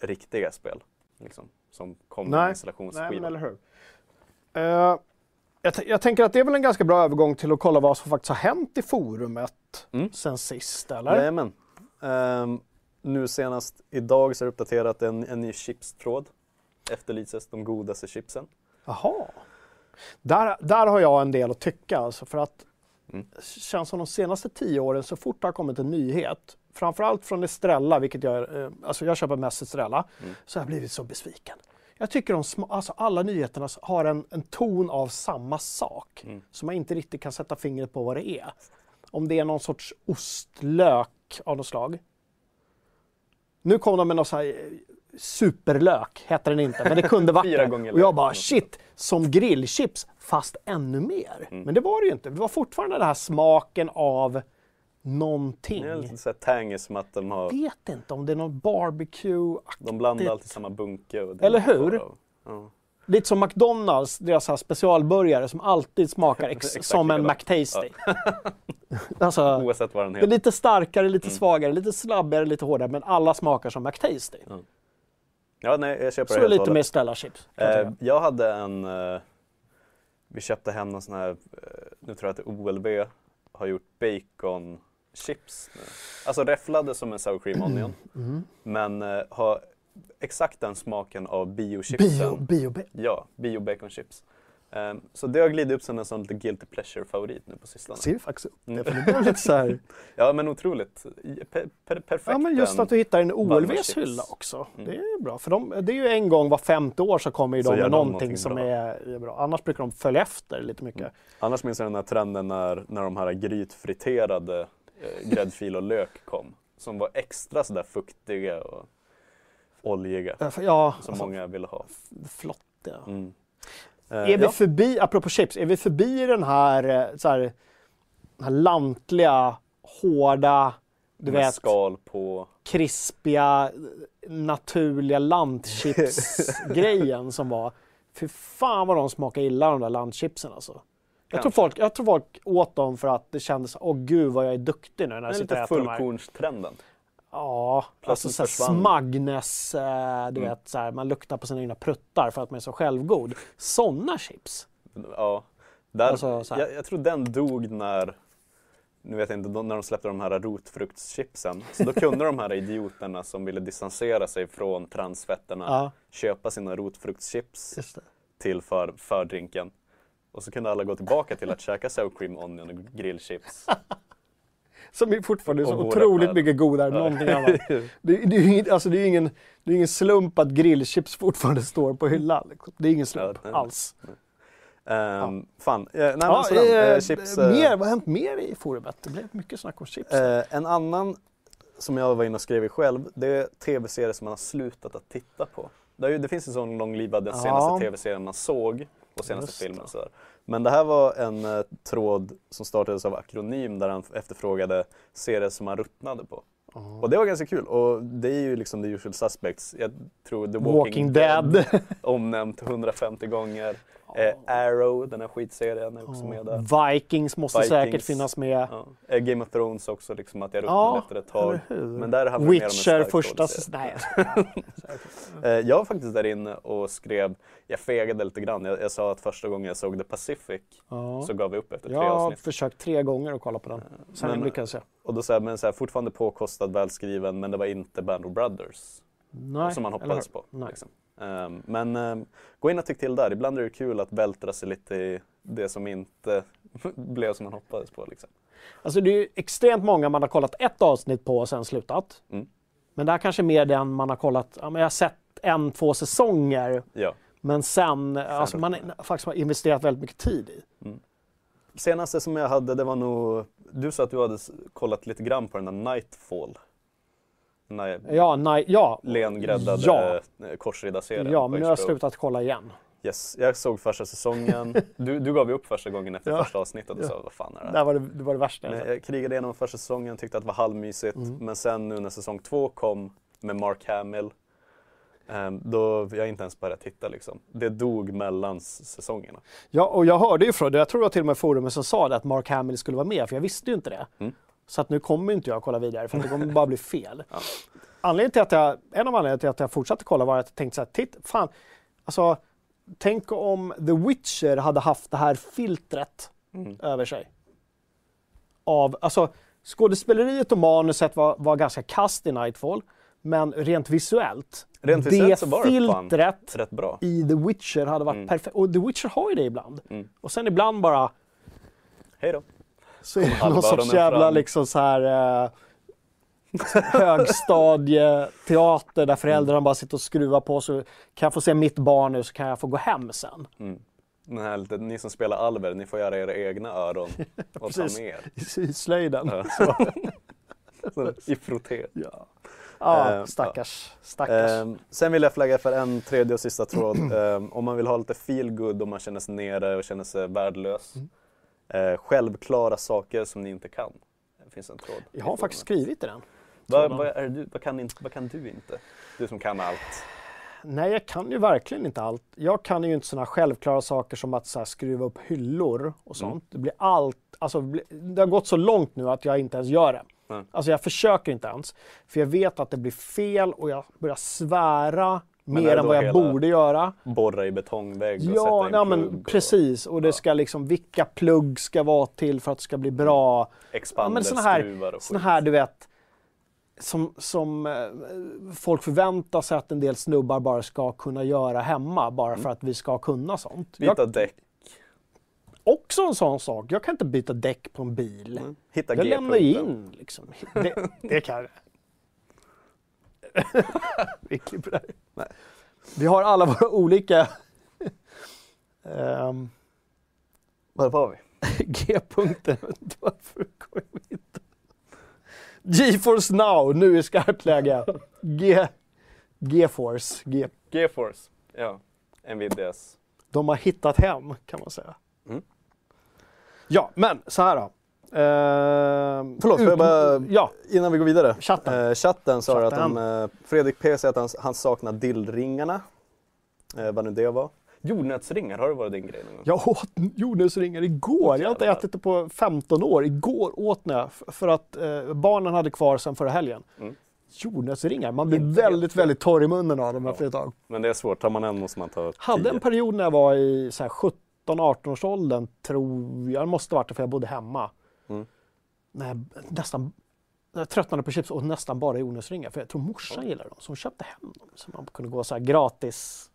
riktiga spel. Liksom, som kommer med Nej, Nej, installationsskivan. men eller hur. Eh, jag, jag tänker att det är väl en ganska bra övergång till att kolla vad som faktiskt har hänt i forumet Mm. sen sist, eller? Jajamän. Ehm, nu senast idag så är det uppdaterat en, en ny chipstråd. Efterlyses de godaste chipsen. Jaha. Där, där har jag en del att tycka, alltså, för att Mm. känns som de senaste tio åren, så fort det har kommit en nyhet, framförallt från Estrella, vilket jag, eh, alltså jag köper mest Estrella, Mm. så har jag blivit så besviken. Jag tycker de små, alltså alla nyheterna har en, en ton av samma sak, Mm. så man inte riktigt kan sätta fingret på vad det är. Om det är någon sorts ostlök av något slag. Nu kom de med någon så här eh, superlök, heter den inte, men det kunde varit Fyra gånger Och jag bara shit, som grillchips fast ännu mer. Mm. Men det var det ju inte. Det var fortfarande den här smaken av någonting. Det är lite så här som att de har, Jag vet inte om det är någon barbecue de blandar alltid samma bunke. Och det Eller hur? av- Ja. Lite som McDonalds, deras här specialburgare som alltid smakar som en. McTasty. alltså, Oavsett vad den det är heter. lite starkare, lite Mm. svagare, lite slabbigare, lite hårdare, men alla smakar som McTasty. Ja, nej, jag köper Så det är det lite och med hållet. Stella chips. kan jag Eh, jag hade en, eh, vi köpte hem någon sån här, eh, nu tror jag att OLB har gjort bacon chips nu. Alltså räfflade som en sour cream onion. Mm. Men eh, har exakt den smaken av biochipsen. Bio, bio, Ja, bio bacon chips. Ehm, så det har glidit upp som en sån lite guilty pleasure favorit nu på sistone. ser ju faktiskt upp det, Mm. för det blev lite så här... Ja men otroligt. Per, per, perfekt. Ja, men just en- att du hittar en OLVs hylla också. Mm. Det är bra. För de, det är ju en gång var femte år så kommer ju de med någonting någonting som är, är bra. Annars brukar de följa efter lite mycket. Mm. Annars minns jag den här trenden när, när de här grytfriterade eh, gräddfil och lök kom. Som var extra sådär fuktiga och oljiga. Ja, Som alltså, många ville ha. flott. Ja. Mm. Eh, Är vi ja. förbi, apropå chips, är vi förbi den här, eh, så här, den här lantliga, hårda, du med vet, skal på. krispiga, naturliga lantchips-grejen som var. Fy fan vad de smakade illa de där lantchipsen alltså. Jag tror, folk, jag tror folk åt dem för att det kändes, åh gud vad jag är duktig nu när jag sitter och lite äter de här. fullkornstrenden. Ja, alltså så smagness, eh, du Mm. vet så här, man luktar på sina egna pruttar för att man är så självgod. Sådana chips. Ja. Där, Alltså, så jag, jag tror den dog när, nu vet jag inte, när de släppte de här rotfruktschipsen. Så då kunde de här idioterna som ville distansera sig från transfetterna Ja, köpa sina rotfruktschips till för, för drinken. Och så kunde alla gå tillbaka till att käka sour cream onion och grillchips. Som är fortfarande så otroligt mycket godare än någonting annat. Det, det, är ju ingen, alltså det, är ingen, det är ingen slump att grillchips fortfarande står på hyllan. liksom. Det är ingen slump Ja, nej. alls. Ehm, Fan, eh, nej men Ja, sådär, eh, eh, chips. eh, mer, vad har hänt mer i forumet? Det blev mycket snack om chips. Eh, en annan som jag var inne och skrev i själv, det är tv-serier som man har slutat att titta på. Det, ju, det finns en sån långlivad, den Ja. senaste tv-serien man såg och senaste Just filmen. Sådär. Men det här var en eh, tråd som startades av Akronym där han efterfrågade serier som man ruttnade på. Och det var ganska kul och det är ju liksom the usual suspects. Jag tror The Walking, Walking Dead. omnämnt 150 gånger. Eh, Arrow, den här skitserien är också med där. Vikings måste Vikings. säkert finnas med. Ja. Eh, Game of Thrones också, liksom att jag ruttnade Ja, efter ett tag. Men där handlar det mer om Witcher första säsongen. Eh, Jag var faktiskt där inne och skrev, jag fegade lite grann. Jag, jag sa att första gången jag såg The Pacific Ja. så gav vi upp efter tre Jag har avsnitt. försökt tre gånger att kolla på den. Sen Men- lyckades jag. Och då jag, men så här, fortfarande påkostad, välskriven, men det var inte Band of Brothers Nej, som man hoppades på. Liksom. Ehm, men ehm, gå in och tyck till där. Ibland är det kul att vältra sig lite i det som inte blev som man hoppades på. Liksom. Alltså det är ju extremt många man har kollat ett avsnitt på och sen slutat. Mm. Men det här kanske är mer den man har kollat, ja, men jag har sett en, två säsonger. Ja. Men sen, alltså man är, faktiskt har investerat väldigt mycket tid i. Senaste som jag hade, det var nog, du sa att du hade kollat lite grann på den där Nightfall. Där Ja, nej, ja. lengräddade Ja. ja. korsriddarserien Ja, men nu har jag slutat kolla igen. Yes, jag såg första säsongen. Du, du gav ju upp första gången efter Ja. första avsnittet och Ja. sa vad fan är det här? var det, det, var det värsta jag Men sett. jag krigade igenom första säsongen, tyckte att det var halvmysigt. Mm. Men sen nu när säsong två kom med Mark Hamill, ehm, då jag inte ens börjat titta liksom. Det dog mellan säsongerna. Ja, och jag hörde ju från, jag tror det var till och med forumet som sa det, att Mark Hamill skulle vara med, för jag visste ju inte det. Mm. Så att nu kommer inte jag kolla vidare, för det kommer bara bli fel. Ja. Anledningen till att jag, en av anledningarna till att jag fortsatte kolla var att jag tänkte så här, titt, fan, alltså, tänk om The Witcher hade haft det här filtret Mm. över sig. Av, alltså, skådespeleriet och manuset var, var ganska kast i Nightfall, men rent visuellt, Rent det så var filtret rätt bra. i The Witcher hade varit Mm. perfekt. Och The Witcher har ju det ibland. Mm. Och sen ibland bara Hej då. Så är det någon sorts jävla fram. liksom så här eh, högstadieteater där föräldrarna bara sitter och skruvar på så kan jag få se mitt barn nu så kan jag få gå hem sen. Den här lite, ni som spelar alver, ni får göra era egna öron och ta med er. I, i slöjden. Ja. I frotté. Ja, ja Eh, stackars. stackars. Ehm, sen vill jag flagga för en tredje och sista tråd. Ehm, om man vill ha lite feel good och man känner sig nere och känner sig värdelös. Mm. Eh, självklara saker som ni inte kan. Det finns en tråd. jag har faktiskt skrivit i den. Vad, vad, du, vad, kan, vad kan du inte? Du som kan allt. Nej, jag kan ju verkligen inte allt. Jag kan ju inte sådana självklara saker som att så här, skruva upp hyllor och sånt. Det blir allt, alltså det har gått så långt nu att jag inte ens gör det. Nej. Alltså jag försöker inte ens. För jag vet att det blir fel och jag börjar svära mer än vad jag borde göra. Borra i betongvägg och Ja, sätta in ja plugg men och precis. Och det ska liksom, vilka plugg ska vara till för att det ska bli bra. Ja, expander, såna här, skruvar och såna här du vet, som, som eh, folk förväntar sig att en del snubbar bara ska kunna göra hemma bara för att vi ska kunna sånt. Byta Jag, däck, också en sån sak. Jag kan inte byta däck på en bil. hitta Jag lämnar ju in liksom. Det, det kan jag. vi klipper där. Nej. Vi har alla våra olika ehm, Vad var vi? Inte Varför kom jag inte? GeForce now, nu är skarpt läge. G, GeForce. G, G-force. Ja, Nvidias. de har hittat hem kan man säga. Mm. Ja, men så här då. Ehm, Förlåt, ut- bara- Ja, Innan vi går vidare. Chatten. Eh, chatten sa att Chatten. de, eh, Fredrik P säger att han, han saknar dillringarna. Eh, vad nu det var. Jordnötsringar, har det varit din grej någon gång? Jag åt jordnötsringar igår. Jag har inte ätit det på 15 år. Igår åt jag för att eh, barnen hade kvar sen förra helgen. Mm. Jordnötsringar, man blir Inte väldigt, väldigt torr i munnen av dem Ja. efter ett tag. Men det är svårt, tar man en måste man ta Hade tio. en period när jag var i så här 17-18 års åldern, tror jag, måste varit det för jag bodde hemma. Mm. När nästan jag tröttnade på chips och nästan bara jordnötsringar. För jag tror morsan gillade dem, så hon köpte hem dem. Så man kunde gå så här gratis.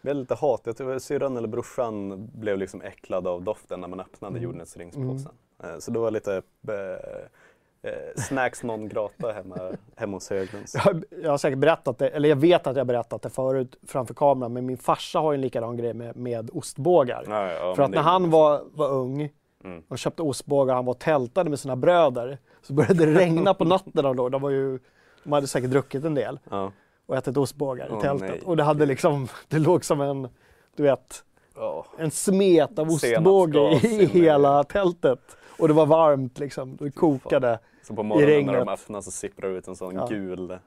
Vi hade lite hat. Jag tror syrran eller brorsan blev liksom äcklad av doften när man öppnade Mm. jordnötsringspåsen. Eh, Så det var lite... Eh, eh, snacks non grata hemma, hemma hos Höglunds. Jag, jag har säkert berättat det, eller jag vet att jag berättat det förut framför kameran, men min farsa har ju en likadan grej med, med ostbågar. Ja, ja, För att när är- han var, var ung Mm. och köpte ostbågar, han var tältade med sina bröder, så började det regna på natten då. De, var ju, de hade säkert druckit en del Ja. och ätit ostbågar i Åh, tältet. nej. Och det hade liksom, det låg som en, du vet, Ja. en smet av ostbåge i i- hela tältet. Och det var varmt liksom, det kokade. Så på morgonen när regnet. de öppnar så sipprar det ut en sån Ja. gul...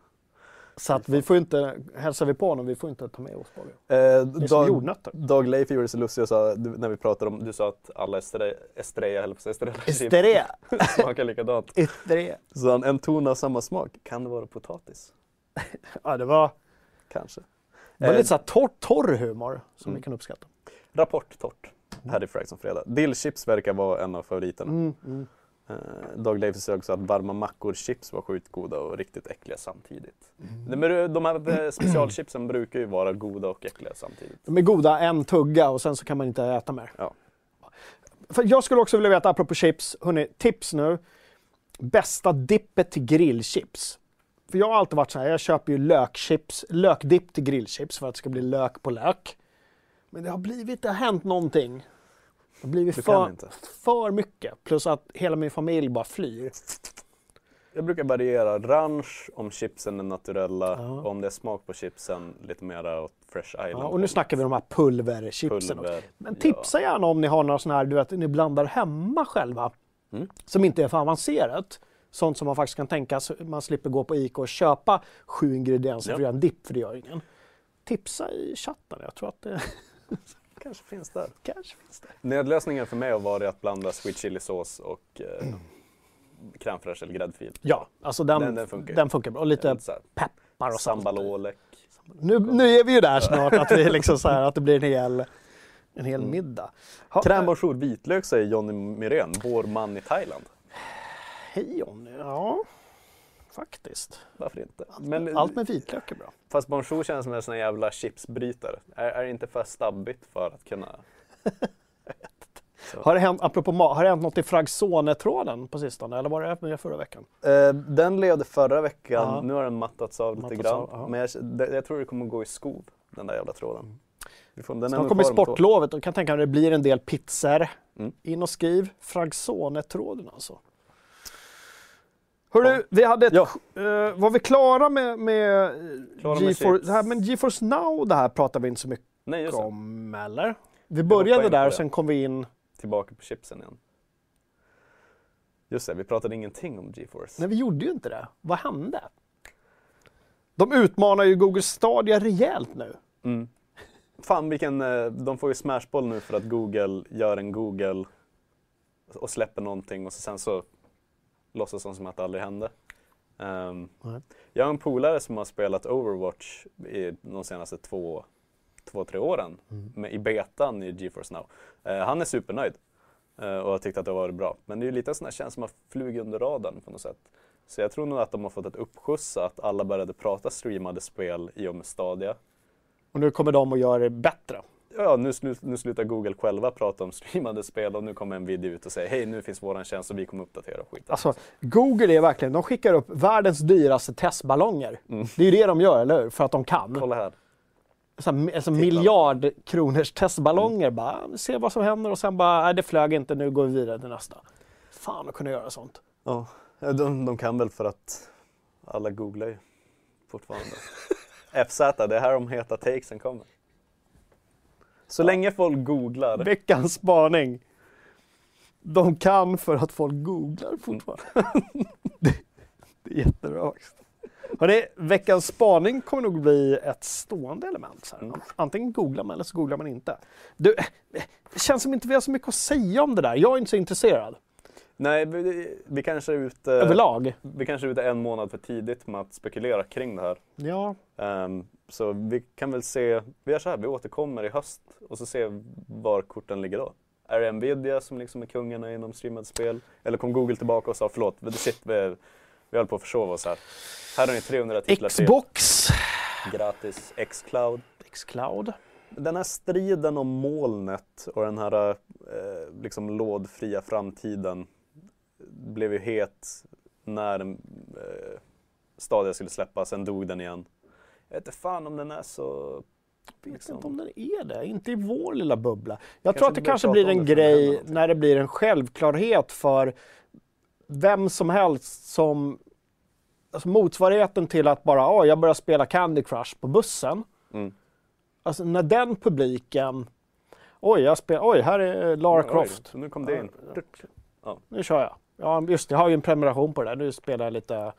Så att vi får inte, hälsar vi på honom, vi får inte ta med ostbågar. Eh, Det är som Dag, jordnötter. Dag Leif gjorde sig lustig och sa, du, när vi pratade om, du sa att alla Estre- Estrella, höll på att säga Estrella Esteré, smakar likadant. esteré. Så han, en ton av samma smak, kan det vara potatis? Ja, det var, Kanske. det var Eh, lite så här torr, torr humor som Mm. vi kan uppskatta. Rapport torrt. Här i Frags on fredag. Dillchips verkar vara en av favoriterna. Mm, mm. Eh, Dag Leif sa också att varma mackor-chips var sjukt goda och riktigt äckliga samtidigt. Mm. De, är- de här eh, specialchipsen brukar ju vara goda och äckliga samtidigt. De är goda en tugga och sen så kan man inte äta mer. Ja. För jag skulle också vilja veta, apropå chips, hörni, tips nu. Bästa dippet till grillchips. För jag har alltid varit så här, jag köper ju lökchips, lökdipp till grillchips för att det ska bli lök på lök. Men det har blivit, det har hänt någonting. Det har blivit Du för, för mycket. Plus att hela min familj bara flyr. Jag brukar variera ranch om chipsen är naturella Ja. och om det är smak på chipsen lite mera åt Fresh Island. Ja, och nu snackar vi de här pulverchipsen. Pulver. Men tipsa gärna om ni har några sådana här, du vet, ni blandar hemma själva. Mm. Som inte är för avancerat. Sånt som man faktiskt kan tänka sig, man slipper gå på ICA och köpa sju ingredienser Ja. för att göra en dipp, för det gör ingen. Tipsa i chatten, jag tror att det kanske finns där. kanske finns där. Nödlösningen för mig har varit att blanda sweet chili-sås och eh, crème fraîche eller gräddfil. Ja, alltså den, Den- den, den funkar funkar. ju. bra. Och lite peppar och. Sambalolek. Nu, nu är vi ju där snart, att, vi liksom så här, att det blir en hel, en hel Mm. middag. Ha, Crème bonjour vitlök säger Johnny Myrén, vår man i Thailand. Hej Jonny, ja faktiskt. Varför inte? Men, Allt med vitlök är bra. Fast bonjour känns som en sån jävla chipsbrytare. Är, är det inte för stabbigt för att kunna... Har det hänt, apropå har det hänt något i Fragsone-tråden på sistone? Eller var det med förra veckan? Eh, den levde förra veckan, Ja. nu har den mattats av lite Mattats grann. av. Men jag, det, jag tror det kommer gå i skov, den där jävla tråden. Vi får, den Snart kommer sportlovet och kan tänka mig att det blir en del pizzor. Mm. In och skriv Fragsone-tråden alltså. Hörru, vi hade ett, Ja. eh, var vi klara med, med, Klara med GeForce, det här, men GeForce Now, det här pratar vi inte så mycket Nej, om, eller? Vi började där, det. sen kom vi in. Tillbaka på chipsen igen. Just det, vi pratade ingenting om GeForce. Nej, vi gjorde ju inte det. Vad hände? De utmanar ju Google Stadia rejält nu. Mm. Fan vilken, eh, de får ju smashboll nu för att Google gör en Google och släpper någonting och sen så låtsas som att det aldrig hände. Nej. jag har en polare som har spelat Overwatch i de senaste två, två tre åren Mm. med, i betan i GeForce Now. Eh, han är supernöjd eh, och har tyckt att det har varit bra. Men det är ju lite en sån här känsla som har flugit under radarn på något sätt. Så jag tror nog att de har fått ett uppskjuts att alla började prata streamade spel i och med Stadia. Och nu kommer de att göra det bättre. Ja, nu, slu, nu slutar Google själva prata om streamade spel och nu kommer en video ut och säger hej, nu finns våran tjänst och vi kommer uppdatera skiten. Alltså, Google är verkligen, de skickar upp världens dyraste testballonger. Mm. Det är ju det de gör, eller hur? För att de kan. Kolla här. Så här, alltså Titta. miljard kronors testballonger. Bara, se vad som händer och sen bara, nej det flög inte, nu går vi vidare till nästa. Fan att kunna göra sånt. Ja, de, de kan väl för att alla googlar ju fortfarande. FZ, det är här de heta takesen kommer. Så länge folk googlar. Veckans spaning. De kan för att folk googlar fortfarande. det, det är jättebra faktiskt. Hörrni, veckans spaning kommer nog bli ett stående element. Så här. Mm. Antingen googlar man eller så googlar man inte. Du, det känns som inte vi har så mycket att säga om det där. Jag är inte så intresserad. Nej, vi, vi kanske är ute, Överlag. vi kanske är ute en månad för tidigt med att spekulera kring det här. Ja, Ehm, så vi kan väl se, vi gör så här, vi återkommer i höst och så ser var korten ligger då. Är det Nvidia som liksom är kungarna inom streamade spel? Eller kom Google tillbaka och sa förlåt, men shit, vi, vi höll på att försova oss här. Här har ni 300 titlar Xbox. till gratis. Xcloud. Xcloud. Den här striden om molnet och den här eh, liksom lådfria framtiden blev ju het när eh, Stadia skulle släppas, sen dog den igen. Jag vet inte fan om den är så... Jag vet inte om den är det, inte i vår lilla bubbla. Jag Kanske tror att det kanske blir en grej när det blir en självklarhet för vem som helst som alltså motsvarigheten till att bara oh, jag börjar spela Candy Crush på bussen. Mm. Alltså när den publiken Oj, jag spelar, oj, här är Lara Oj, Croft. så nu kom det in. Nu kör jag. Ja, just det, jag har ju en prenumeration på det där. Nu spelar jag lite...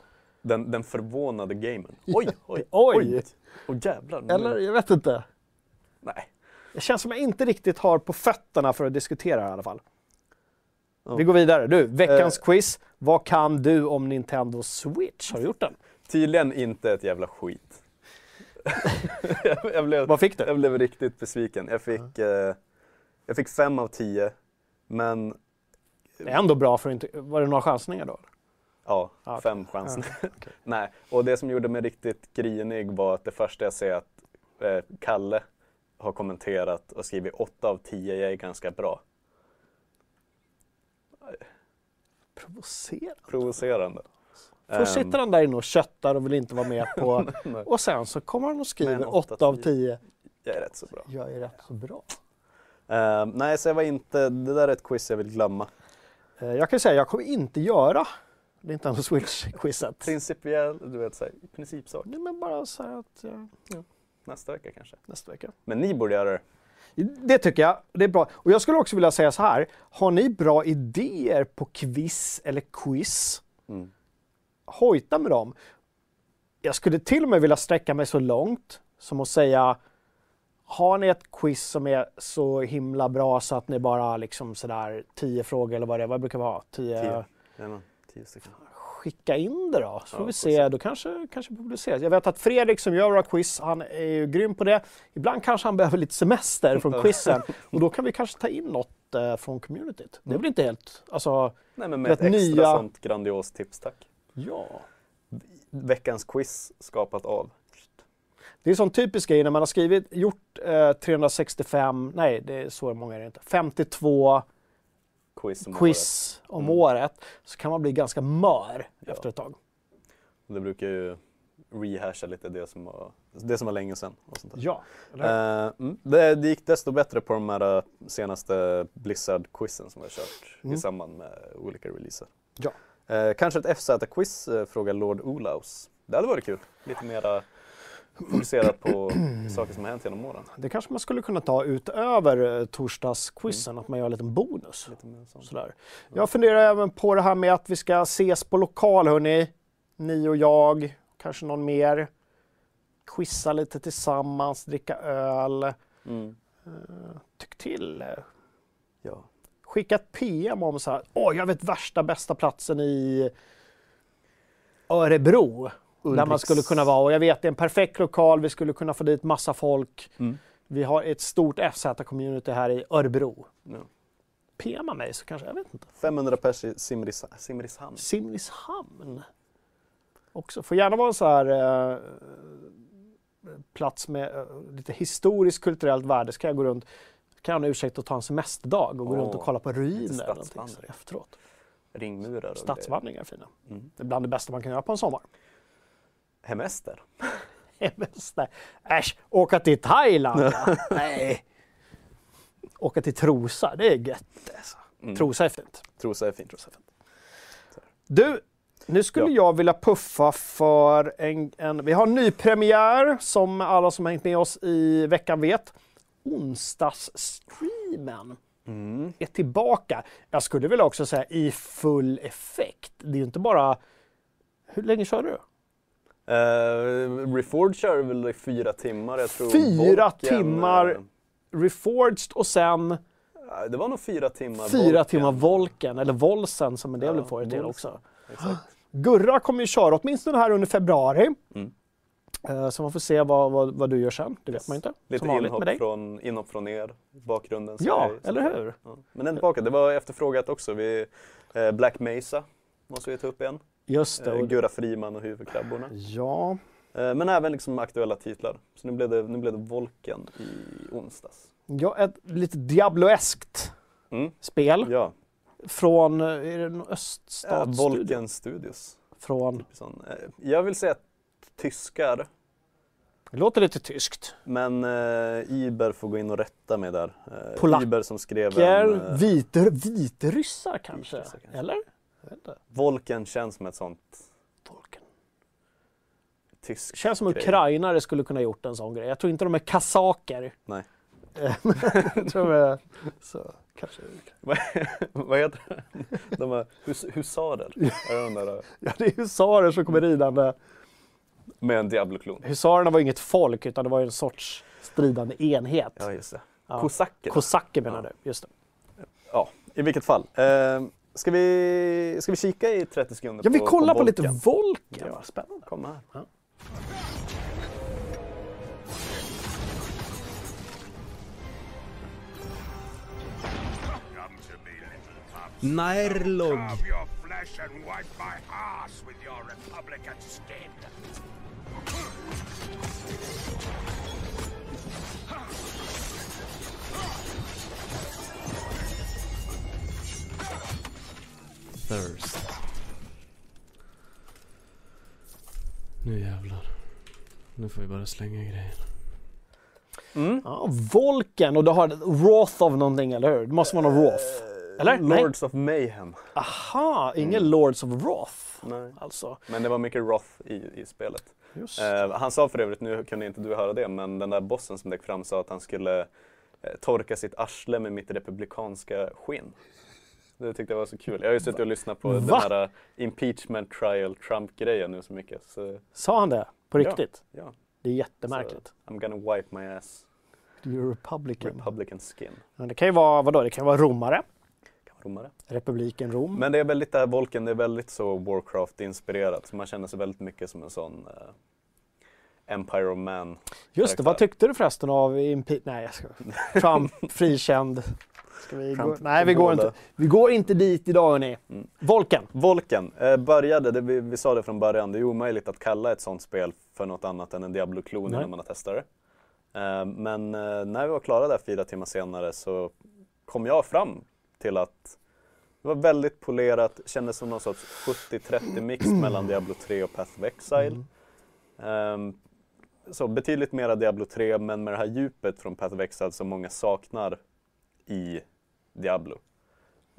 Den, den förvånade gamen. Oj, oj, Oj! Åh jävlar. Eller jag vet inte. Nej. Det känns som jag inte riktigt har på fötterna för att diskutera i alla fall. Vi går vidare. Du, veckans Eh. quiz. Vad kan du om Nintendo Switch? Har du gjort den? Tydligen inte ett jävla skit. jag, jag, blev, Vad fick du? jag blev riktigt besviken. Jag fick, eh, jag fick fem av tio. Men Det är ändå bra för inte... Var det några chansningar då? Ja, okej. fem chanser. Nej, och det som gjorde mig riktigt grinig var att det första jag ser att eh, Kalle har kommenterat och skrivit 8 av 10, jag är ganska bra. Provocerande. Provocerande. Först Ehm, sitter han där inne och köttar och vill inte vara med på... och sen så kommer han och skriver Men åtta 8 av av 10. jag är rätt så bra. Jag är rätt så bra. Ehm, nej, så jag var inte, det där är ett quiz jag vill glömma. Eh, Jag kan säga, jag kommer inte göra Nintendo Switch-quizet. Principiell, du vet såhär, principsak. Nej, men bara så här att... ja, Nästa vecka kanske. nästa vecka. Men ni borde göra det. Det tycker jag. Det är bra. Och jag skulle också vilja säga så här. Har ni bra idéer på quiz eller quiz? Mm. Hojta med dem. Jag skulle till och med vilja sträcka mig så långt som att säga har ni ett quiz som är så himla bra så att ni bara liksom sådär tio frågor eller vad det är, vad brukar vi ha? Tio. Tio. Jajamän, tio stycken. Skicka in det då, så får Ja, vi se. Då kanske, kanske publiceras. Jag vet att Fredrik som gör våra quiz, han är ju grym på det. Ibland kanske han behöver lite semester från quizen och då kan vi kanske ta in något eh, från communityt. Det är väl inte helt, alltså, Nej men med ett extra nya- sånt grandiost tips tack. ja. Veckans quiz skapat av. Det är en sån typisk grej när man har skrivit, gjort eh, 365, nej det är så många är det inte, 52 Quiz om quiz om Mm. året så kan man bli ganska mör Ja. efter ett tag. året. Det brukar ju rehasha lite det som var, det som var länge sedan. Och sånt där. Ja. Eh, mm, det, det gick desto bättre på de här eh, senaste Blizzard-quizen som vi har kört Mm. i samband med olika releaser. Ja. Eh, kanske ett FZ-quiz, eh, frågar Lord Olaus. Det hade varit kul. Lite mera fokuserat på saker som har hänt genom åren. Det kanske man skulle kunna ta utöver eh, torsdagsquizen, att man gör en liten bonus. Lite. Sådär. Jag funderar även på det här med att vi ska ses på lokal, hörni. Ni och jag, kanske någon mer. Quizza lite tillsammans, dricka öl. Mm. Tyck till. Ja. Skicka ett PM om så här, åh, jag vet värsta bästa platsen i Örebro. Där man Ulriks- skulle kunna vara. Och jag vet, det är en perfekt lokal, vi skulle kunna få dit massa folk. Mm. Vi har ett stort FZ-community här i Örebro. Ja. PMa mig så kanske, jag vet inte. 500 pers i Simris, Simrishamn. Simrishamn. Också. Får gärna vara en så här eh, plats med eh, lite historiskt kulturellt värde. Så kan jag gå runt, kan jag ha en ursäkt att ta en semesterdag och gå Åh, runt och kolla på ruiner eller någonting så stadsvandring. efteråt. Ringmurar och Stadsvandringar är fina. Mm. Det är bland det bästa man kan göra på en sommar. Hemester. Semester. Äsch, åka till Thailand? Nej. Åka till Trosa, det är gött alltså. Mm. Trosa är fint. Trosa är fint. Du, nu skulle jag vilja puffa för en, en... Vi har en ny premiär som alla som hängt med oss i veckan vet. Onsdagsstreamen Mm. är tillbaka. Jag skulle vilja också säga i full effekt. Det är ju inte bara... Hur länge kör du? Uh, Reforged kör väl i fyra timmar. Jag tror Fyra Volken, timmar eh, Reforged och sen det var nog fyra timmar. fyra Volken. timmar Volken, eller Volsen som en del Ja, får det till också. Exakt. Gurra kommer ju köra åtminstone här under februari. Mm. Eh, Så man får se vad, vad, vad du gör sen. Det vet man inte. Lite inhopp dig. från, inhopp från er, bakgrunden. Ja, är- eller hur? Ja. Men den tillbaka. Det var efterfrågat också. Vi, eh, Black Mesa måste vi ta upp igen. Just det. Eh, och- Gurra Friman och Huvudkrabborna. Ja, Eh, men även liksom aktuella titlar. Så nu blev det, nu blev det Volken i onsdags. ja, ett lite Diablo-eskt Mm. spel. Ja, Från, eh, är det någon Ja, öststatsstudio? Volken Studios. Från, eh, Jag vill säga tyskar, det låter lite tyskt. men eh, Iber får gå in och rätta mig där. Eh, Polacker, Iber som skrev en... Eh, Viter, vitryssar kanske? Vitryssar kanske. Eller? Volken känns som ett sånt Volken. tyskt Det känns som grej. ukrainare skulle kunna gjort en sån grej. Jag tror inte de är kasaker. Nej. Jag tror de är så, kanske. Vad heter det? De är hus husarer. Är Ja, det är husarer som kommer ridande. med en Diablo-klon. Husarerna var inget folk utan det var en sorts stridande enhet. Ja, just det. Ja. Kosacker. Kosacker menar Ja. du, just det. ja, i vilket fall. Eh, ska, vi, ska vi kika i 30 sekunder Ja, vi på, kollar på, lite Volken? Ja. Spännande. Kom här. Ja. Come Thirst. Nu jävlar. Nu får vi bara slänga grejer. Mm. Ja, Volken och du har Roth of någonting, eller hur? Det måste vara någon Roth. Eller? Nej. Lords of Mayhem. Aha, ingen Lords of Roth. Nej. Alltså, Men det var mycket Roth i, i spelet. just Eh, han sa för övrigt, nu kunde inte du höra det, men den där bossen som dök fram sa att han skulle eh, torka sitt arsle med mitt republikanska skinn. Det tyckte jag var så kul. Jag har ju suttit och lyssnat på den Va? här eh, impeachment trial Trump-grejen nu så mycket. Så, Sa han det? På Ja. riktigt? ja. Det är jättemärkligt. Så, I'm gonna wipe my ass. Du är Republican. Republican skin. Men det kan ju vara, vadå, det kan vara romare. Romare. Republiken Rom. Men det är väldigt det här Volken, det är väldigt så Warcraft-inspirerat. Man känner sig väldigt mycket som en sån eh, Empire of Man. Just det, vad tyckte du förresten av impe- Nej, jag ska... Trump, frikänd. Vi gå... Nej, vi går, inte, vi går inte dit idag hörni. Mm. Volken. Volken eh, började, det, vi, vi sa det från början, det är omöjligt att kalla ett sånt spel för något annat än en Diablo-klon innan man har testat det. Eh, men eh, när vi var klara där fyra timmar senare så kom jag fram till att det var väldigt polerat, kändes som någon sorts 70-30 mix mellan Diablo 3 och Path of Exile. Ehm, så betydligt mera Diablo 3 men med det här djupet från Path of Exile som många saknar i Diablo.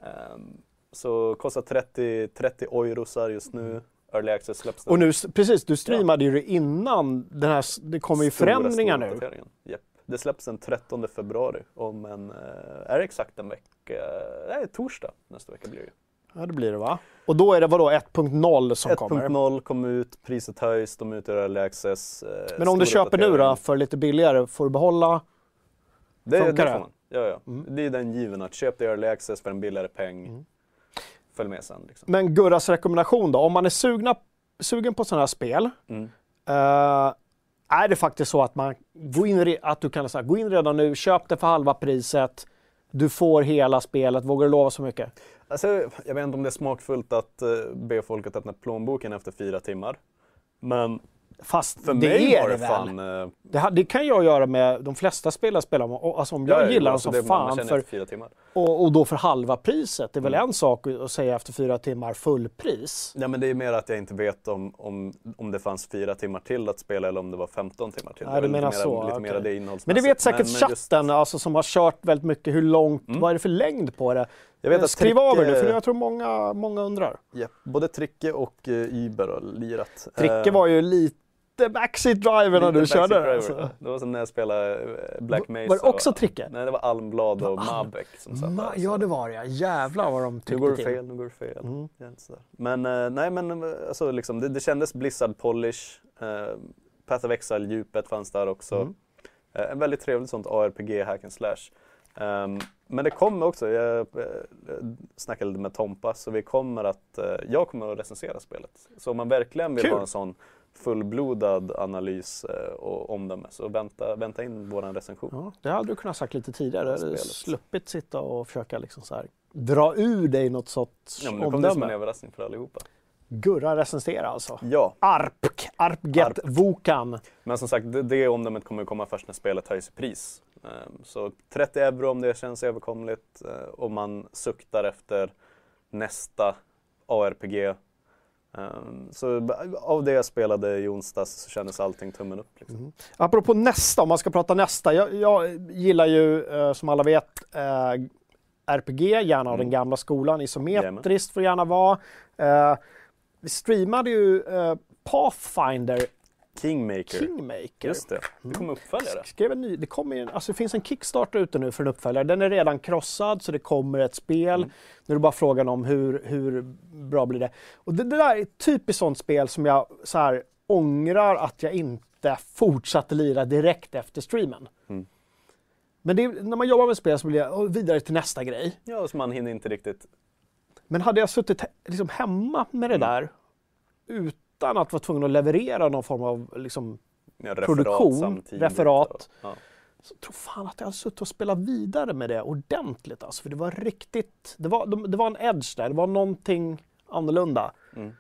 Ehm, så kostar 30, 30 eurosar just nu. Early Access släpps den. Och nu, precis, du streamade ju det innan den här, det kommer ju Stora, förändringar stora nu. Japp. Det släpps den 13 februari om en, eh, är det exakt en vecka, nej torsdag nästa vecka blir det ju. Ja, det blir det va? Och då är det vadå 1.0 som kommer? 1.0 kom ut, priset höjs, de i Early Access. eh, Men om du köper nu då för lite billigare, får du behålla? Det det? får man. Ja, ja. Mm. Det är den given att köp det i Early Access för en billigare peng. Följ med sen. Liksom. Men Gurras rekommendation då, om man är sugna, sugen på sådana här spel, Mm. eh, är det faktiskt så att man går in, att du kan säga, gå in redan nu, köp det för halva priset, du får hela spelet, vågar du lova så mycket? Alltså, jag vet inte om det är smakfullt att eh, be folk att öppna plånboken efter fyra timmar. Men Fast för det mig är var det väl? fan... eh, Det, det kan jag göra med de flesta spel jag spelar. Och, Alltså om jag ja, gillar dem som man fan för, och, och då för halva priset. Det är väl Mm. en sak att säga efter fyra timmar fullpris. Ja men det är mer att jag inte vet om, om, om det fanns fyra timmar till att spela eller om det var 15 timmar till. Det du menar lite så, Mera, lite okej. mera det Men innehållsmässigt. det vet säkert Men- men just- chatten alltså, som har kört väldigt mycket. Hur långt, Mm. vad är det för längd på det? Jag vet att Skriv av er nu, för jag tror många, många undrar. Ja, både Tricke och uh, Uber har lirat. Tricke Eh, var ju lite backseat driver när du körde. Backseat Alltså. Driver. Det var som när jag spelade eh, Black Mesa. Var det också och- Tricke? Nej, det var Almblad och Mabek som satt Ma- där. ja, så- det var det ja. Jävlar vad de Nu tyckte går det fel, nu går det fel. Mm. Ja. Men eh, nej men eh, alltså, liksom, det, det kändes Blizzard polish. Eh, Path of Exile-djupet fanns där också. Mm. Eh, en väldigt trevligt sånt ARPG, hack and slash. Ehm, men det kommer också, jag snackade lite med Tompa, så vi kommer att, jag kommer att recensera spelet. Så om man verkligen vill Kul. ha en sån fullblodad analys eh, och omdöme så vänta, vänta in våran recension. Ja, det hade du kunnat sagt lite tidigare. Spelet. sluppit sitta och försöka liksom så här, dra ur dig något sorts Ja, men nu kom det som en omdöme. överraskning för allihopa. Gurra recensera alltså. Ja, Arpk, Arpget Arp. Vokan. Men som sagt, det, det omdömet kommer komma först när spelet höjs i pris. Ehm, Så 30 euro om det känns överkomligt, eh, om man suktar efter nästa ARPG. Ehm, så av det jag spelade i onsdags så kändes allting tummen upp. Liksom. Apropå nästa, om man ska prata nästa. Jag, jag gillar ju eh, som alla vet eh, RPG, gärna av den gamla skolan. Isometriskt får det gärna vara. Eh, vi streamade ju Pathfinder Kingmaker. Kingmaker. Just det, det kommer uppföljare. Skrev en ny, det, kommer en- alltså det finns en Kickstarter ute nu för en uppföljare. Den är redan krossad så det kommer ett spel. Nu är det bara frågan om hur, hur bra blir det. Och det, det där är ett typiskt sånt spel som jag så här, ångrar att jag inte fortsatte lira direkt efter streamen. Mm. Men det, är- när man jobbar med spel så blir jag "Åh, vidare till nästa grej. Ja, så man hinner inte riktigt. Men hade jag suttit liksom hemma med det Mm. där utan att vara tvungen att leverera någon form av liksom, Ja, referat Produktion, samtidigt referat. Ja. så tror fan att jag hade suttit och spelat vidare med det ordentligt. Alltså, för det var riktigt, det var, de- det var en edge där, det var någonting annorlunda. Mm.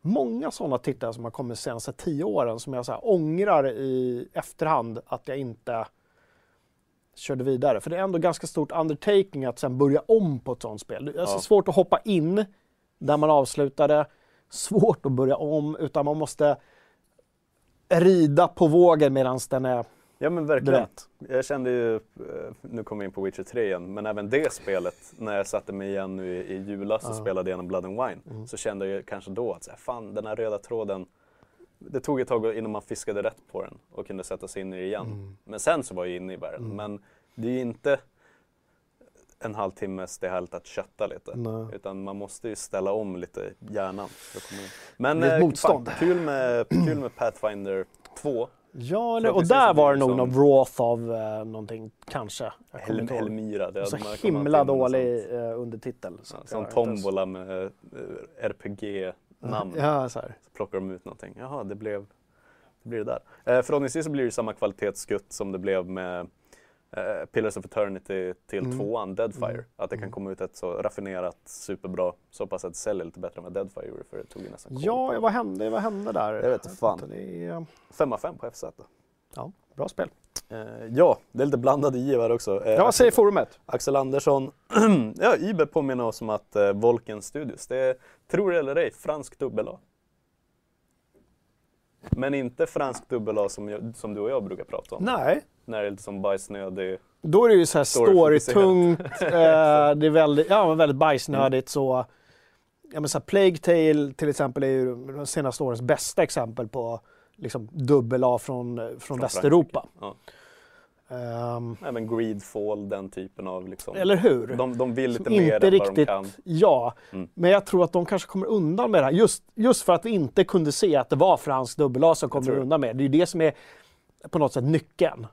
Många sådana titlar som har kommit de senaste tio åren som jag så här, ångrar i efterhand att jag inte körde vidare. För det är ändå ganska stort undertaking att sen börja om på ett sådant spel. Det är Ja. svårt att hoppa in där man avslutade, svårt att börja om, utan man måste rida på vågen medan den är Ja men verkligen. vet. Jag kände ju, eh, nu kommer vi in på Witcher 3 igen, men även det spelet, när jag satte mig igen nu i, i julas och spelade igenom Blood and Wine, Mm. så kände jag kanske då att så här, fan den här röda tråden, det tog ett tag innan man fiskade rätt på den och kunde sätta sig in i det igen. Mm. Men sen så var jag inne i världen. Men det är ju inte en halvtimmes, det är härligt att kötta lite. Nej. Utan man måste ju ställa om lite hjärnan. Men Det är ett eh, motstånd. Fan, kul, med, kul med Pathfinder 2. Ja, eller, och där var det nog som- någon Wroth av eh, någonting, kanske. Hel. Helmira. Det Så himla dålig eh, undertitel. Ja, jag Som tombola med eh, RPG-namn. Ja, så här. Så plockar de ut någonting. Jaha, det blev det blir det där. Eh, förhoppningsvis så blir det samma kvalitetsskutt som det blev med eh, Pillars of Eternity till Mm. tvåan, Deadfire. Mm. Att det kan komma ut ett så raffinerat, superbra, så pass att det säljer lite bättre än vad Deadfire gjorde för det tog ju nästan Ja, vad hände, vad hände där? Jag vet inte fan. Det är, Fem av fem på FZ. ja, bra spel. Eh, ja, det är lite blandade givar också. Eh, Ja, säger forumet? Axel Andersson. ja, Ibe påminner oss om att eh, Volken Studios, det är, tror det eller ej, fransk dubbel-A. Men inte fransk dubbel-A som, jag- som du och jag brukar prata om. Nej, När det är lite som bajsnödig. då är det ju så här storytungt, eh, det är väldigt, ja, men väldigt bajsnödigt så. Ja, men så här, Plague Tale till exempel är ju de senaste årens bästa exempel på liksom dubbel-A från, från, Från Västeuropa. Ja. Ehm, Även Greedfall, den typen av liksom. eller hur? De, de vill lite Som mer inte än vad riktigt, de kan. ja. Mm. Men jag tror att de kanske kommer undan med det här. Just, just för att vi inte kunde se att det var fransk dubbel-A som kom tror vi det. undan med. Det är ju det som är på något sätt nyckeln.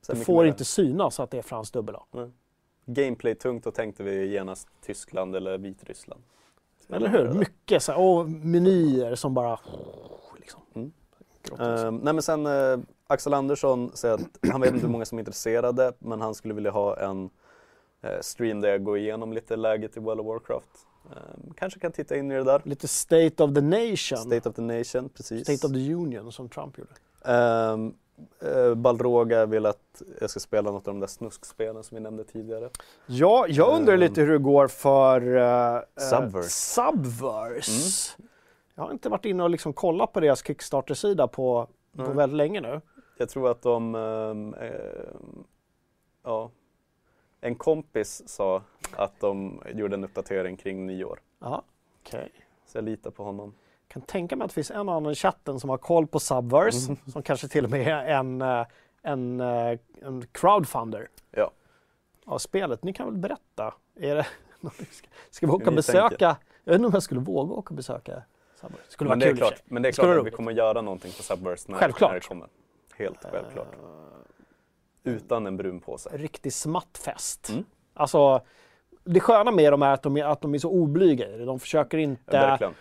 Så mycket får inte synas att det är fransk dubbel-A. Gameplay-tungt, då tänkte vi genast Tyskland eller Vitryssland. Eller hur? Mycket så här, och menyer som bara... Liksom. Mm. Eh, nej men sen eh, Axel Andersson säger att han vet inte hur många som är intresserade men han skulle vilja ha en eh, stream där jag går igenom lite läget i World of Warcraft. Eh, kanske kan titta in i det där. Lite State of the Nation. State of the Nation, precis. State of the Union som Trump gjorde. Eh, Balroga vill att jag ska spela något av de där snuskspelen som vi nämnde tidigare. Ja, jag undrar Ehm. lite hur det går för uh, Subverse. Subverse. Jag har inte varit inne och liksom kollat på deras Kickstarter-sida på, på Nej. väldigt länge nu. Jag tror att de, ehm, ehm, ja, en kompis sa att de gjorde en uppdatering kring nyår. Ja, okej. Så jag litar på honom. Kan tänka mig att det finns en annan i chatten som har koll på Subverse, som kanske till och med är en, eh, en, eh, en crowdfunder Ja. av spelet. Ni kan väl berätta? Är det, ska, vi åka och besöka? tänker. Jag vet inte om jag skulle våga åka och besöka Subverse. Skulle Men vara det, är kul och för klart, men det är klart att vi kommer göra någonting på Subverse när, Självklart. när det kommer. Helt självklart. Utan en brun påse. Riktig smattfest. Mm. Alltså, det sköna med dem är att de är, att de är så oblyga i det. De försöker inte Ja.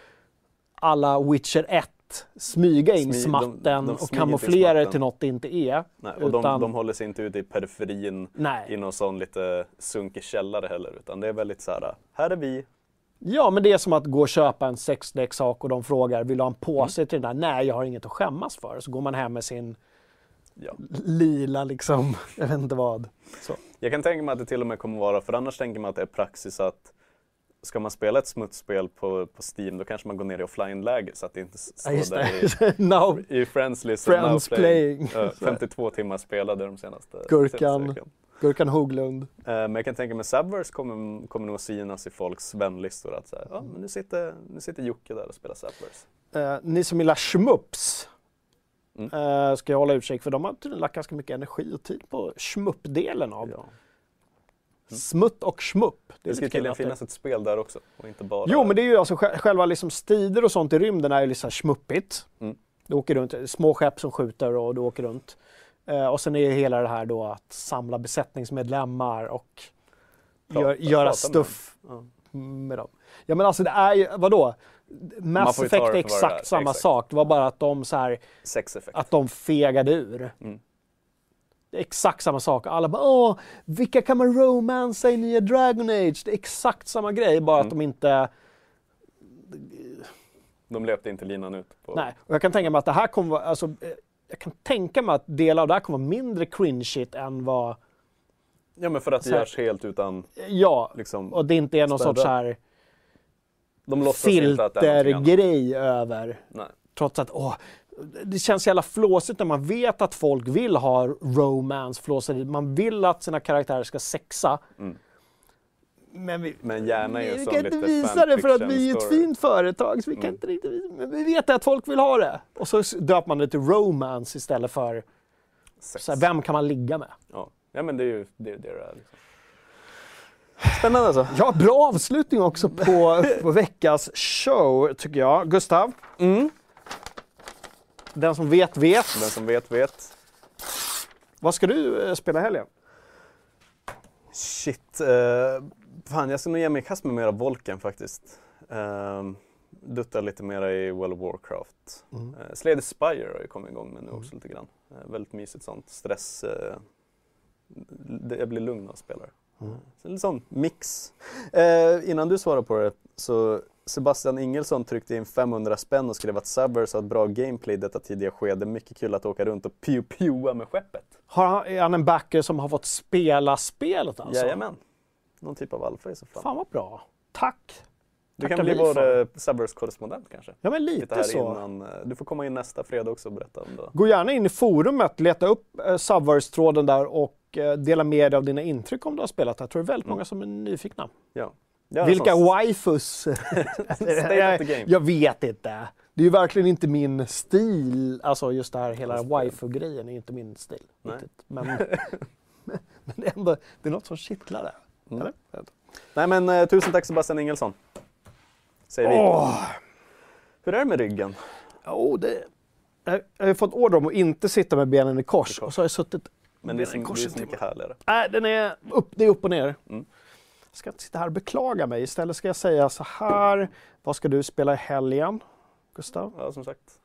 Alla Witcher 1 smyga in Smy- de- smatten de och smyger till kamouflera det till något det inte är. Nej, och de, utan- de håller sig inte ute i periferin Nej. i någon sån lite sunkig källare heller. Utan det är väldigt så här, här är vi. Ja, men det är som att gå och köpa en sexleksak och de frågar vill du ha en påse Mm. till den där? Nej, jag har inget att skämmas för. Så går man hem med sin Ja. lila liksom, jag vet inte vad. Så. Jag kan tänka mig att det till och med kommer vara, för annars tänker man att det är praxis att ska man spela ett smutsspel på, på Steam då kanske man går ner i offline-läge så att det inte Ja, står just där det. Now, i, i Friends list Friends now playing. playing. Ja, 52 timmar spelade de senaste Gurkan. senaste. Gurkan Hoglund. Eh, Men jag kan tänka mig Subverse kommer, kommer nog synas i folks vänlistor att säga, ja men nu sitter, nu sitter Jocke där och spelar Subverse. Eh, ni som gillar schmups Mm. eh, ska jag hålla utkik för de har tydligen lagt ganska mycket energi och tid på schmupp-delen av Ja. Smutt och schmupp. Det ska lite kul tydligen det- finnas ett spel där också och inte bara... Jo, men det är ju alltså sj- själva liksom strider och sånt i rymden är ju här schmuppigt. Mm. Du åker runt, små skepp som skjuter och du åker runt. Eh, och sen är ju hela det här då att samla besättningsmedlemmar och Prata- gör, göra prata med stuff dem. med dem. Ja men alltså det är ju, vadå? Mass Effect det är det exakt samma exakt. sak. Det var bara att de så här, att de fegade ur. Mm. Det är exakt samma sak. Alla bara åh, vilka kan man romansa i nya Dragon Age? Det är exakt samma grej, bara att Mm. de inte De löpte inte linan ut. På... Nej, och jag kan tänka mig att det här kommer vara, alltså, eh, jag kan tänka mig att delar av det här kommer vara mindre cringeigt än vad, Ja men för att det görs helt utan ja, liksom... och det inte är någon Spärrar. sorts här att filtergrej över. Nej. Trots att, åh, det känns jävla flåsigt när man vet att folk vill ha romance, flåseri. Man vill att sina karaktärer ska sexa. Mm. Men vi, Men gärna en vi sån kan inte visa det för att vi är ett fint företag. Så vi kan Mm. inte riktigt visa, men vi vet att folk vill ha det. Och så döper man det till romance istället för Sex. så här, vem kan man ligga med? Ja. ja men det är ju det är det det är. Liksom. Spännande alltså. Ja, bra avslutning också på, på veckans show tycker jag. Gustav, Mm. Den som vet vet. Den som vet vet. Vad ska du eh, spela helgen? Shit. Uh, fan jag ska nog ge mig i kast med mera Volken faktiskt. Uh, dutta lite mera i World of Warcraft. Mm. Slay the Spire har ju kommit igång med nu också lite grann. Uh, väldigt mysigt sånt. Stress. eh, det, jag blir lugn av spelare. Mm. Så en sån mix. Eh, innan du svarar på det så Sebastian Ingelsson tryckte in 500 spänn och skrev att Subverse har ett bra gameplay i detta tidiga skede. Mycket kul att åka runt och pew-pewa med skeppet. Har han, är han en backer som har fått spela spelet alltså? Jajamän. Någon typ av alfa i så fall. Fan vad bra. Tack. du tackar kan bli vår eh, Subverse-korrespondent kanske. Ja men Lite lite så. innan. eh, Du får komma in nästa fredag också och berätta om det. Gå gärna in i forumet, leta upp eh, Subverse-tråden där och eh, dela med dig av dina intryck om du har spelat. Jag tror det är väldigt Mm. många som är nyfikna. Ja. Vilka waifus? Game. Jag vet inte. Det är ju verkligen inte min stil. Alltså just det här hela waifu-grejen är inte min stil. Men, men ändå det är något som kittlar där. Mm. Nej men eh, tusen tack Sebastian Ingelsson. Säger vi. Åh! Hur är det med ryggen? Jo, det... Jag jag har fått order om att inte sitta med benen i kors. kors. Och så har jag suttit Men det är, kors det är en så mycket härligare. Nej, den är upp, det är upp och ner. Mm. Jag ska inte sitta här och beklaga mig. Istället ska jag säga så här. Vad ska du spela i helgen, Gustav? Ja som sagt.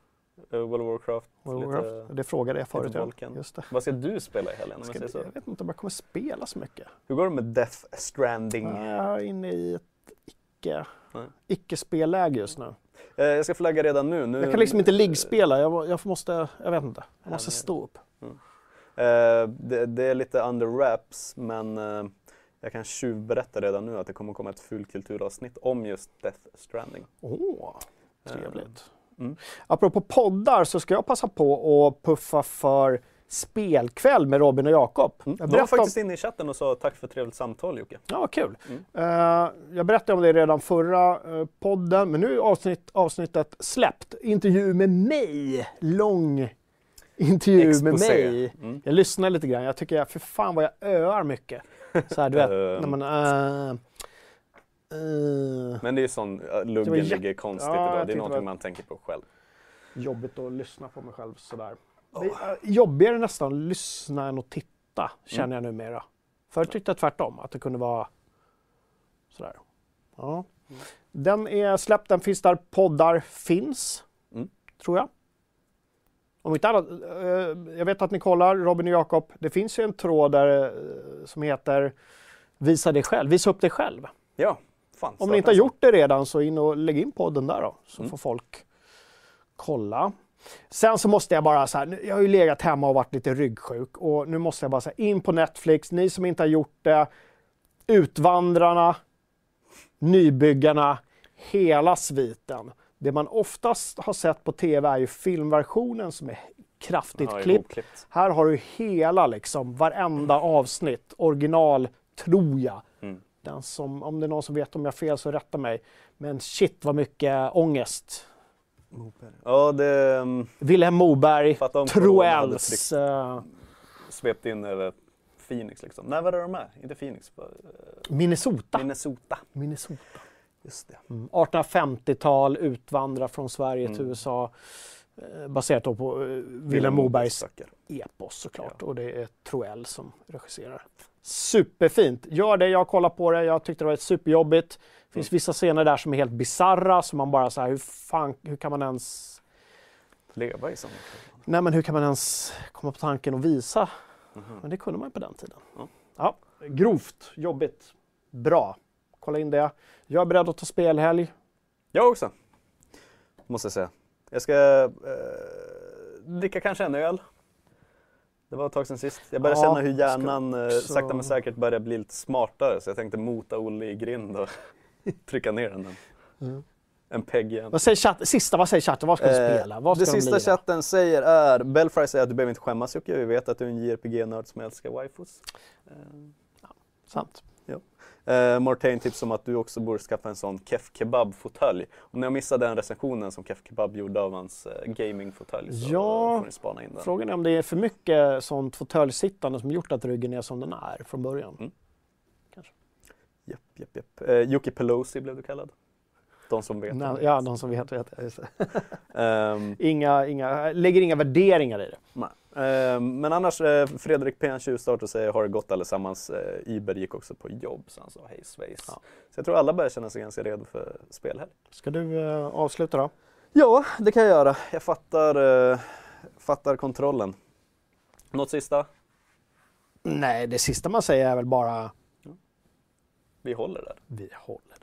eh, World of Warcraft. World lite, Warcraft? Det frågade jag förut. Ja. Just det. Vad ska du spela i helgen jag jag vet inte om jag kommer spela så mycket. Hur går det med Death Stranding? Jag är inne i ett icke, Nej. icke-spelläge just nu. Eh, jag ska flagga redan nu. nu Jag kan liksom inte liggspela. Jag, jag måste, jag vet inte. Jag måste stå upp. Eh, det, det är lite under wraps men eh, jag kan tjuvberätta redan nu att det kommer komma ett fulkulturavsnitt om just Death Stranding. Åh, trevligt. Mm. Apropå poddar så ska jag passa på att puffa för spelkväll med Robin och Jakob. Jag Jag var berättade om- faktiskt inne i chatten och sa tack för ett trevligt samtal Jocke. Ja, vad kul. Mm. Eh, jag berättade om det redan förra eh, podden, men nu är avsnitt, avsnittet släppt. Intervju med mig. Lång intervju med Exposé. mig. Mm. Jag lyssnar lite grann. Jag tycker, för fan vad jag öar mycket. Så här, du vet, Ehm. när man... eh, eh, Men det är sån, uh, Det var luggen jätte- ligger konstigt Ja, idag. Det är det någonting var- man tänker på själv. jobbigt att lyssna på mig själv sådär. Det är eh, jobbigare nästan att lyssna än att titta, känner Mm. jag numera. Förut tyckte jag tvärtom, att det kunde vara sådär. Ja. Mm. Den är släppt, den finns där poddar finns, Mm. tror jag. Om inte annat, eh, jag vet att ni kollar, Robin och Jakob, det finns ju en tråd där eh, som heter Visa dig själv, visa upp dig själv. Ja, fan. Om ni inte har sån. gjort det redan så in och lägg in podden där då, så Mm. får folk kolla. Sen så måste jag bara så här, jag har ju legat hemma och varit lite ryggsjuk och nu måste jag bara säga in på Netflix, ni som inte har gjort det, Utvandrarna, nybyggarna, hela sviten. Det man oftast har sett på tv är ju filmversionen som är kraftigt Ja, klippt. Här har du hela liksom, varenda avsnitt, original, tror jag. Mm. Den som, om det är någon som vet om jag har fel så rätta mig. Men shit vad mycket ångest. Ja, det um, Vilhelm Moberg, Troells. eh, svepte in över Phoenix liksom. Nej, var är de med? Inte Phoenix, Minnesota. Minnesota. Minnesota. Just det. Mm. 1850-tal, utvandrar från Sverige till Mm. USA. eh, Baserat då på eh, Vilhelm Mobergs böcker. epos såklart. Och det är Troell som regisserar. Superfint! Gör det, jag kollar på det, jag tyckte det var ett superjobbigt. Det finns vissa scener där som är helt bizarra som man bara så här, hur fan, hur kan man ens Leva i sånt. Nej men hur kan man ens komma på tanken att visa? Men det kunde man ju på den tiden. Ja. Ja, grovt, jobbigt, bra. Kolla in det. Jag är beredd att ta spelhelg. Jag också. Måste jag säga. Jag ska eh, dricka kanske en öl. Det var ett tag sedan sist. Jag börjar Ja, känna hur hjärnan eh, också- sakta men säkert börjar bli lite smartare. Så jag tänkte mota Olle i grind och trycka ner den. Mm. En pegg igen. Vad säger chatt, sista, vad säger chatten? Vad ska Eh, spela? Vad ska det de sista lira? chatten säger är, Belfry säger att du behöver inte skämmas Jocke, vi vet att du är en JRPG-nörd som älskar waifus. Sant. Eh, Mortain tips om att du också borde skaffa en sån Kef Kebab-fåtölj. Om ni har missat den recensionen som Kef Kebab gjorde av hans eh, gaming-fåtölj så Ja, får ni spana in den. Frågan är om det är för mycket sånt fåtöljsittande som gjort att ryggen är som den är från början. Mm. Japp, japp, japp. Eh, Jocke Pelosi blev du kallad. De som vet. Nej, ja, de som vet vet. Just. Ehm, Inga, inga, lägger inga värderingar i det. nej. Ehm, men annars, eh, Fredrik P. tjuvstart säger har det gått allesammans. Eh, Iber gick också på jobb så han sa hej svejs. Ja. Så jag tror alla börjar känna sig ganska redo för spelhelg. Ska du eh, avsluta då? Ja, det kan jag göra. Jag fattar, eh, fattar kontrollen. Något sista? Nej, det sista man säger är väl bara Vi håller där. vi håller.